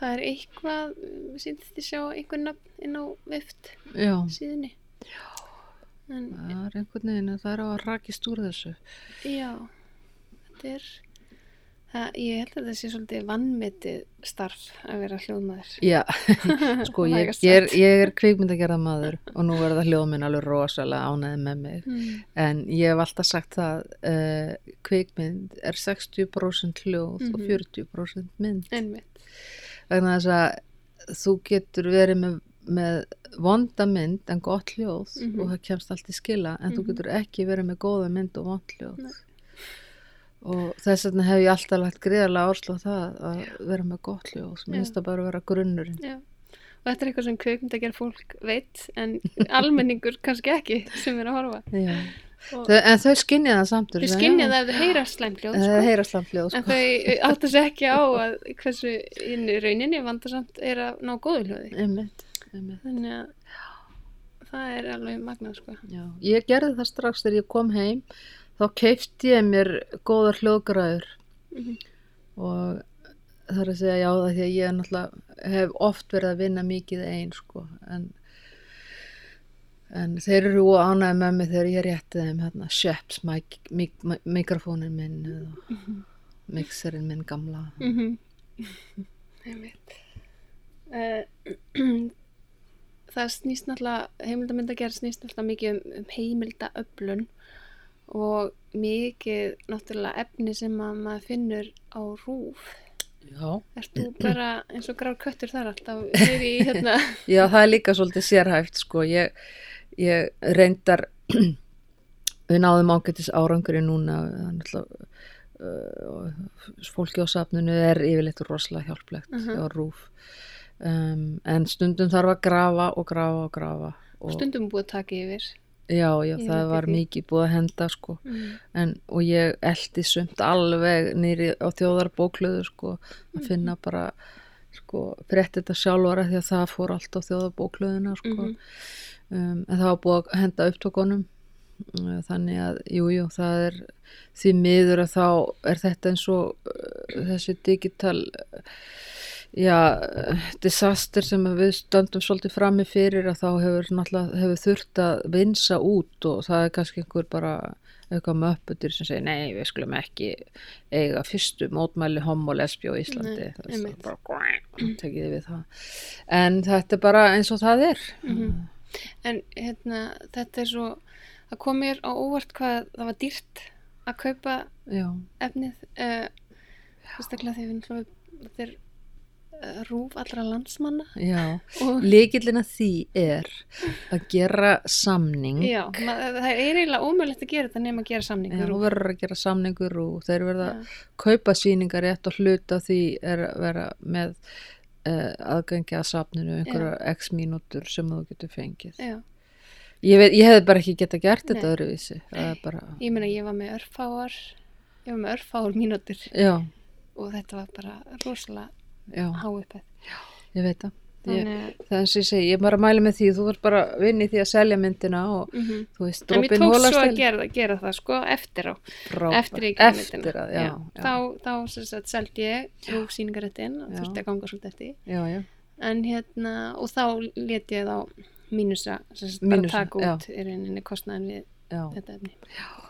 [SPEAKER 1] það er eitthvað, við síndist þið sjá einhver nafn inn á vift
[SPEAKER 2] já,
[SPEAKER 1] síðunni. Já. En,
[SPEAKER 2] það er einhvern veginn að það er á að rakist úr þessu
[SPEAKER 1] já, þetta er, það, ég held að þetta sé svolítið vannmetið starf að vera hljóðmaður.
[SPEAKER 2] já, sko ég, ég, er,
[SPEAKER 1] sagt.
[SPEAKER 2] ég er kvikmyndagerða maður og nú verða hljóðminn alveg rosalega ánæði með mig
[SPEAKER 1] Mm.
[SPEAKER 2] En ég hef alltaf sagt það, uh, kvikmynd er 60% hljóð og
[SPEAKER 1] Mhm.
[SPEAKER 2] 40% mynd.
[SPEAKER 1] Einmitt.
[SPEAKER 2] Vegna þess að þú getur verið með, með vonda mynd en gott hljóð
[SPEAKER 1] Mhm.
[SPEAKER 2] og það kemst allt í skila en þú
[SPEAKER 1] Mhm.
[SPEAKER 2] getur ekki verið með góða mynd og vond hljóð.
[SPEAKER 1] Nei.
[SPEAKER 2] Og þess vegna hef ég alltaf lagt greiðarlega árslu á það að vera með gott hljóð. Mér
[SPEAKER 1] Já.
[SPEAKER 2] finnst það bara að vera grunnurinn.
[SPEAKER 1] Já. Og þetta er eitthvað sem kveikmyndagerð fólk veit en almenningur kannski ekki sem er að horfa.
[SPEAKER 2] Já. Þau, en þau skinja það samt.
[SPEAKER 1] þau skynja það ef þau heyra slæmljóð, sko.
[SPEAKER 2] hljóð.
[SPEAKER 1] En
[SPEAKER 2] Sko.
[SPEAKER 1] þau áttu sér ekki á að hversu inn í rauninni vandarsamt er að ná góðu hljóði.
[SPEAKER 2] Einmitt, einmitt.
[SPEAKER 1] Þannig að það er alveg magnað sko.
[SPEAKER 2] Ég gerði það strax þegar ég kom heim þá keifti ég mér góðar hljóðgræður
[SPEAKER 1] Mhm.
[SPEAKER 2] og það er að segja já það því að ég náttúrulega hef oft verið að vinna mikið einn sko en, en þeir eru ánægði með mig þegar ég rétti þeim hérna Sheps mik mik mikrofónin minn eða mixerinn minn gamla.
[SPEAKER 1] Mm Einmitt. Eh, Það snýst náttúrulega, heimildamindagerð snýst náttúrulega mikið um, um heimildaöflun og mikið náttúrulega efni sem að maður finnur á rúf.
[SPEAKER 2] Já,
[SPEAKER 1] Ert þú bara eins og grár köttur þar alltaf í hérna?
[SPEAKER 2] Já, það er líka svolítið sérhæft sko. ég, ég reyndar við náðum ágættis árangri núna uh, fólki á safninu er yfirleitt rosalega hjálplegt
[SPEAKER 1] Mhm.
[SPEAKER 2] á rúf um, en stundum þarf að grafa og grafa og grafa og,
[SPEAKER 1] Stundum búið að taka yfir.
[SPEAKER 2] Já, já, það var
[SPEAKER 1] ekki.
[SPEAKER 2] mikið búið að henda sko
[SPEAKER 1] Mm.
[SPEAKER 2] en, og ég eldi sumt alveg nýri á þjóðarbóklöðu sko, að finna bara sko, frétt þetta sjálfara því að það fór allt á þjóðarbóklöðuna sko.
[SPEAKER 1] Mhm.
[SPEAKER 2] um, en það var búið að henda upptökunum Uh, þannig að, jú, jú, það er því miður að þá er þetta eins og uh, þessi digital já, disaster sem við stöndum svolítið frammi fyrir að þá hefur hefur þurft að vinsa út og það er kannski einhver bara eitthvað möpputir sem segir nei, við skulum ekki eiga fyrstu mótmæli homo lesbi á Íslandi.
[SPEAKER 1] Nei,
[SPEAKER 2] bara það. En þetta er bara eins og það er.
[SPEAKER 1] Mhm. En hérna, þetta er svo, það kom mér á óvart hvað það var dýrt að kaupa
[SPEAKER 2] já,
[SPEAKER 1] efnið, uh, fyrstaklega því við náttúrulega, uh, rúf allra landsmanna.
[SPEAKER 2] Já.
[SPEAKER 1] Og
[SPEAKER 2] Líkillin að því er að gera samning.
[SPEAKER 1] Já, mað, það er eiginlega ómögulegt að gera þetta nema að gera
[SPEAKER 2] Já,
[SPEAKER 1] samningur
[SPEAKER 2] þú verður að gera samningur og þeir verða
[SPEAKER 1] Já.
[SPEAKER 2] kaupa sýningar rétt og hluta því er að vera með uh, aðgengi að safninu einhverja x mínútur sem þú getur fengið.
[SPEAKER 1] Já,
[SPEAKER 2] Ég, veit, ég hefði bara ekki geta gert þetta
[SPEAKER 1] Nei.
[SPEAKER 2] öðruvísi. Það er bara,
[SPEAKER 1] ég meina ég var með örfáar, ég var með örfáar mínútur.
[SPEAKER 2] Já,
[SPEAKER 1] og þetta var bara rosalega
[SPEAKER 2] já,
[SPEAKER 1] háuppeð.
[SPEAKER 2] ég veit það.
[SPEAKER 1] þannig
[SPEAKER 2] það er og ég segi, ég er bara að mæla með því þú ert bara að vinna í því að selja myndina og
[SPEAKER 1] að mhm.
[SPEAKER 2] þú veist,
[SPEAKER 1] En mér tók svo
[SPEAKER 2] hólast
[SPEAKER 1] að gera, gera það sko eftir á,
[SPEAKER 2] frábært.
[SPEAKER 1] eftir ég
[SPEAKER 2] eftir
[SPEAKER 1] myndina.
[SPEAKER 2] já, já,
[SPEAKER 1] Þá, þá sem sagt seldi ég síningaréttin og
[SPEAKER 2] Já.
[SPEAKER 1] þurfti að ganga svolítið eftir.
[SPEAKER 2] já, já,
[SPEAKER 1] En hérna, og þá let ég þá mínusa, sem sagt bara
[SPEAKER 2] Mínusa,
[SPEAKER 1] taka
[SPEAKER 2] já.
[SPEAKER 1] út í rauninni kostnaðin við
[SPEAKER 2] já.
[SPEAKER 1] þetta efni. Að,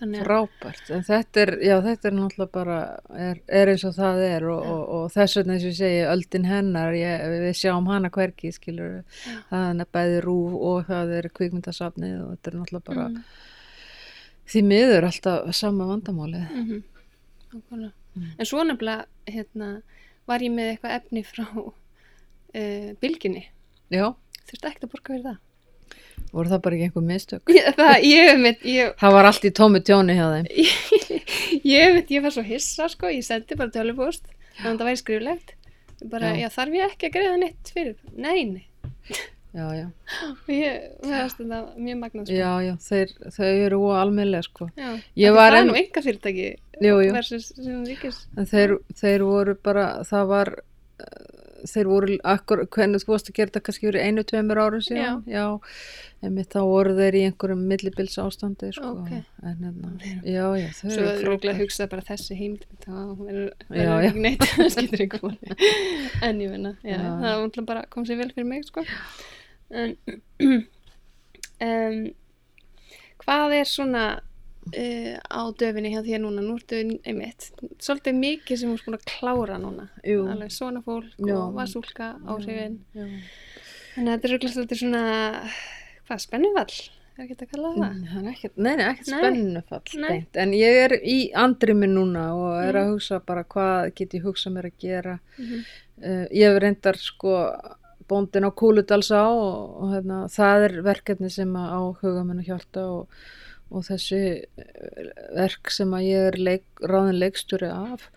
[SPEAKER 2] frábært, en þetta er já, þetta er náttúrulega bara er, er eins og það er og, og, og þess vegna eins og ég segi, öldin hennar ég, við sjáum hana hvergi, skilur
[SPEAKER 1] Já.
[SPEAKER 2] það er bæði rúf og það er kvikmyndasafnið og þetta er náttúrulega bara
[SPEAKER 1] mm,
[SPEAKER 2] því miður alltaf sama vandamálið
[SPEAKER 1] mm nákvæmlega.
[SPEAKER 2] Mm.
[SPEAKER 1] En svo nefnilega, hérna, var ég með eitthvað efni frá uh, bylginni.
[SPEAKER 2] já,
[SPEAKER 1] Þurfti ekkert að borga fyrir það.
[SPEAKER 2] Voru það bara ekki einhver mistök
[SPEAKER 1] Ég, það, ég veit, ég,
[SPEAKER 2] það var allt í tómi tjóni hjá þeim
[SPEAKER 1] ég veit, ég var svo hissa sko, ég sendi bara tölvupóst þannig að það væri skriflegt bara,
[SPEAKER 2] Já.
[SPEAKER 1] já. þarf ég ekki að greiða neitt fyrir nei, nei,
[SPEAKER 2] já, já,
[SPEAKER 1] og ég veist þetta mjög magnað sko.
[SPEAKER 2] þeir, þau eru almennilega sko
[SPEAKER 1] það er
[SPEAKER 2] enn-
[SPEAKER 1] nú enga fyrirtæki
[SPEAKER 2] Jú, jú.
[SPEAKER 1] versus
[SPEAKER 2] þeir, þeir voru bara, það var, þeir voru, akkur, hvernig þú varst að gera þetta kannski fyrir einu, tveimur árum síðan, já, einmitt þá voru þeir í einhverjum millibils ástandi, sko,
[SPEAKER 1] Ok.
[SPEAKER 2] en hérna, já, já, þau
[SPEAKER 1] svo
[SPEAKER 2] eru
[SPEAKER 1] er rúglega að hugsa bara þessi heimild þá verður
[SPEAKER 2] Já, já.
[SPEAKER 1] ekki neitt ekki en ég já,
[SPEAKER 2] Já.
[SPEAKER 1] það bara kom sér vel fyrir mig sko. En um, hvað er svona uh, á döfinni hjá þér núna. Nú ertu einmitt, svolítið mikið sem þú er búin að klára núna.
[SPEAKER 2] Jú,
[SPEAKER 1] alveg svona fólk
[SPEAKER 2] Já.
[SPEAKER 1] og vasúlka áhrifin. Þannig að þetta er röglega svolítið svona hvað, spennufall? Er ekki að kalla það
[SPEAKER 2] Mm, það er ekkert, nei, nei, ekkert spennufall
[SPEAKER 1] Nei.
[SPEAKER 2] en ég er í andrimi núna og er
[SPEAKER 1] Mm.
[SPEAKER 2] að hugsa bara hvað get ég hugsa mér að gera.
[SPEAKER 1] Mhm.
[SPEAKER 2] uh, ég hef reyndar sko bóndin á Kúludalsá og, og hérna, það er verkefni sem að á huga menn að hjálta og, og þessi eh, verk sem að ég er leik, ráðin leikstjóri af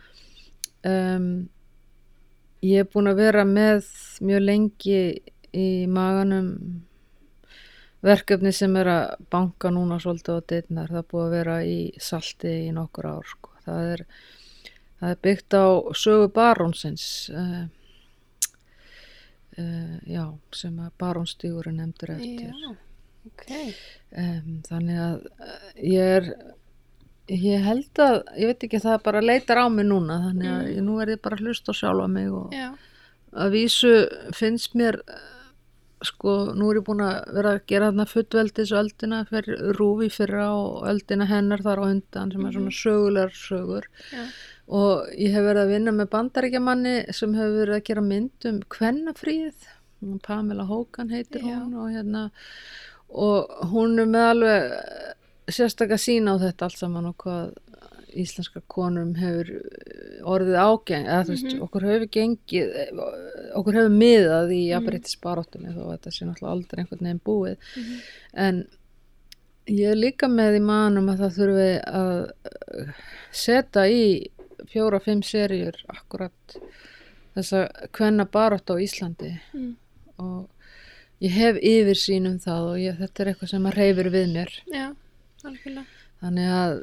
[SPEAKER 2] um, ég er búin að vera með mjög lengi í maganum verkefni sem er að banka núna svolítið á deitnar, það er búið að vera í salti í nokkur ár sko. það er það er byggt á sögu barónsins uh, uh, já, sem að barónstígur er nefndur eftir.
[SPEAKER 1] Já, ok.
[SPEAKER 2] Um, þannig að uh, ég er ég held að, ég veit ekki það bara leitar á mig núna þannig að
[SPEAKER 1] Mm.
[SPEAKER 2] nú er ég bara að hlusta á sjálfa mig og
[SPEAKER 1] já,
[SPEAKER 2] að vísu finnst mér eh, sko, nú er ég búin að vera að gera þarna fullveldis öldina fyrir rúfi fyrra og öldina hennar þar á undan sem er svona sögulegar sögur.
[SPEAKER 1] Já,
[SPEAKER 2] og ég hef verið að vinna með bandaríkjamanni sem hefur verið að gera mynd um kvennafríð Pamela Hogan heitir
[SPEAKER 1] Já.
[SPEAKER 2] hún og hérna og hún er með alveg sérstaklega sína á þetta allt saman og hvað íslenska konum hefur orðið ágeng eða þú veist,
[SPEAKER 1] Mhm.
[SPEAKER 2] okkur hefur gengið okkur hefur miðað í jafnbreytis baráttunni þó að þetta sé náttúrulega aldrei einhvern veginn búið
[SPEAKER 1] Mhm.
[SPEAKER 2] en ég er líka með í manum að það þurfi að setja í fjóra-fimm seríur akkurat þessa hvenna barátt á Íslandi
[SPEAKER 1] Mm.
[SPEAKER 2] og ég hef yfirsýn um það og ég, þetta er eitthvað sem að reyfir við mér
[SPEAKER 1] já, algjörlega
[SPEAKER 2] þannig að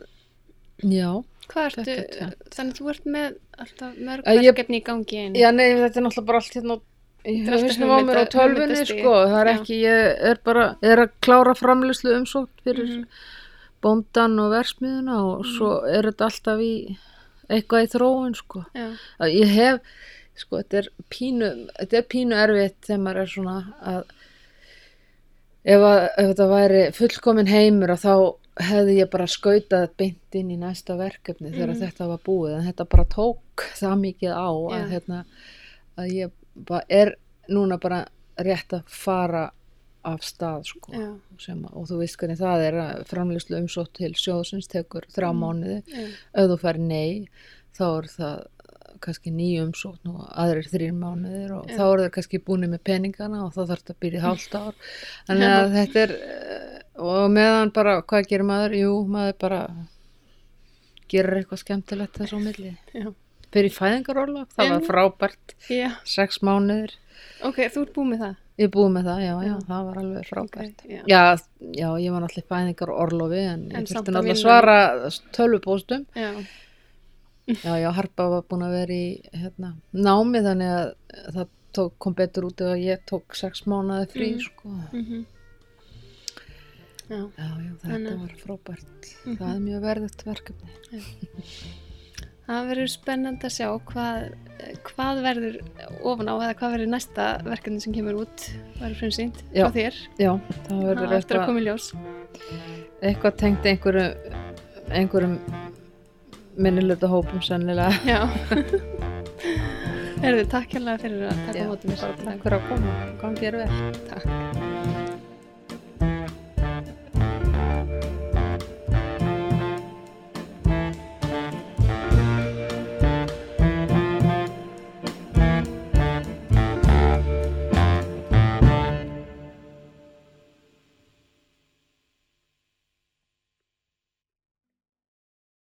[SPEAKER 2] já,
[SPEAKER 1] Hvað ertu,
[SPEAKER 2] Þetta
[SPEAKER 1] þannig að þú ert með alltaf mörg
[SPEAKER 2] ég-
[SPEAKER 1] verkefni í gangi einu.
[SPEAKER 2] já nei þetta er náttúrulega bara allt hérna
[SPEAKER 1] er alltaf
[SPEAKER 2] hausnum á mér á
[SPEAKER 1] hugmyndastigi.
[SPEAKER 2] sko, það er
[SPEAKER 1] Já.
[SPEAKER 2] ekki ég er bara, er að klára framlýslu umsótt fyrir
[SPEAKER 1] Mhm.
[SPEAKER 2] bóndan og versmiðuna og svo er þetta alltaf í eitthvað í þróun sko
[SPEAKER 1] Já,
[SPEAKER 2] að ég hef sko þetta er pínu þetta er pínu erfitt þegar maður er svona að ef, að, ef þetta væri fullkomin heimur að þá hefði ég bara skautað beint inn í næsta verkefni þegar
[SPEAKER 1] Mhm.
[SPEAKER 2] þetta var búið en þetta bara tók það mikið á að,
[SPEAKER 1] Já.
[SPEAKER 2] hérna, að ég bara er núna bara rétt að fara af stað sko sem, og þú veist hvernig það er að framlýslu umsótt til sjóðsins tekur þrjá
[SPEAKER 1] Mm.
[SPEAKER 2] mánuði
[SPEAKER 1] já,
[SPEAKER 2] ef þú fær nei þá er það kannski nýjum umsókn og aðrir þrýr mánuðir og
[SPEAKER 1] Já.
[SPEAKER 2] þá eru þeir kannski búinir með peningana og þá þarf þetta að byrja hálft ár þannig að þetta er eh, og meðan bara, hvað gerir maður? Jú, maður bara gerir eitthvað skemmtilegt þess á milli
[SPEAKER 1] já.
[SPEAKER 2] fyrir fæðingaróla, það var
[SPEAKER 1] Einmitt.
[SPEAKER 2] frábært
[SPEAKER 1] Já,
[SPEAKER 2] sex mánuðir,
[SPEAKER 1] ok, þú ert búið með það.
[SPEAKER 2] ég er búið með það já, já,
[SPEAKER 1] Já.
[SPEAKER 2] það var alveg frábært
[SPEAKER 1] Ok, já.
[SPEAKER 2] já, já, ég var náttúrulega í fæðingarorlofi en,
[SPEAKER 1] En
[SPEAKER 2] ég
[SPEAKER 1] að
[SPEAKER 2] náttúrulega svara tölvupóstum
[SPEAKER 1] Já,
[SPEAKER 2] Já, já, Harpa var búin að vera í hérna, námi þannig að það tók, kom betur út að ég tók sex mánuði frí
[SPEAKER 1] Mm.
[SPEAKER 2] sko.
[SPEAKER 1] Mhm. Já,
[SPEAKER 2] já, já, þetta
[SPEAKER 1] Þannig-
[SPEAKER 2] var frábært
[SPEAKER 1] Mhm.
[SPEAKER 2] það er mjög verðut verkefni
[SPEAKER 1] það verður spennandi að sjá hvað, hvað verður ofan á eða hvað verður næsta verkefni sem kemur út verður frumsýnd
[SPEAKER 2] Já.
[SPEAKER 1] frá þér
[SPEAKER 2] já, það verður
[SPEAKER 1] á eftir að koma í ljós
[SPEAKER 2] eitthvað tengt einhverju einhverjum minniluta hópum sennilega.
[SPEAKER 1] Já. Herðu, takk hérlega fyrir að taka
[SPEAKER 2] bara takk fyrir að koma, gangi þér vel.
[SPEAKER 1] Takk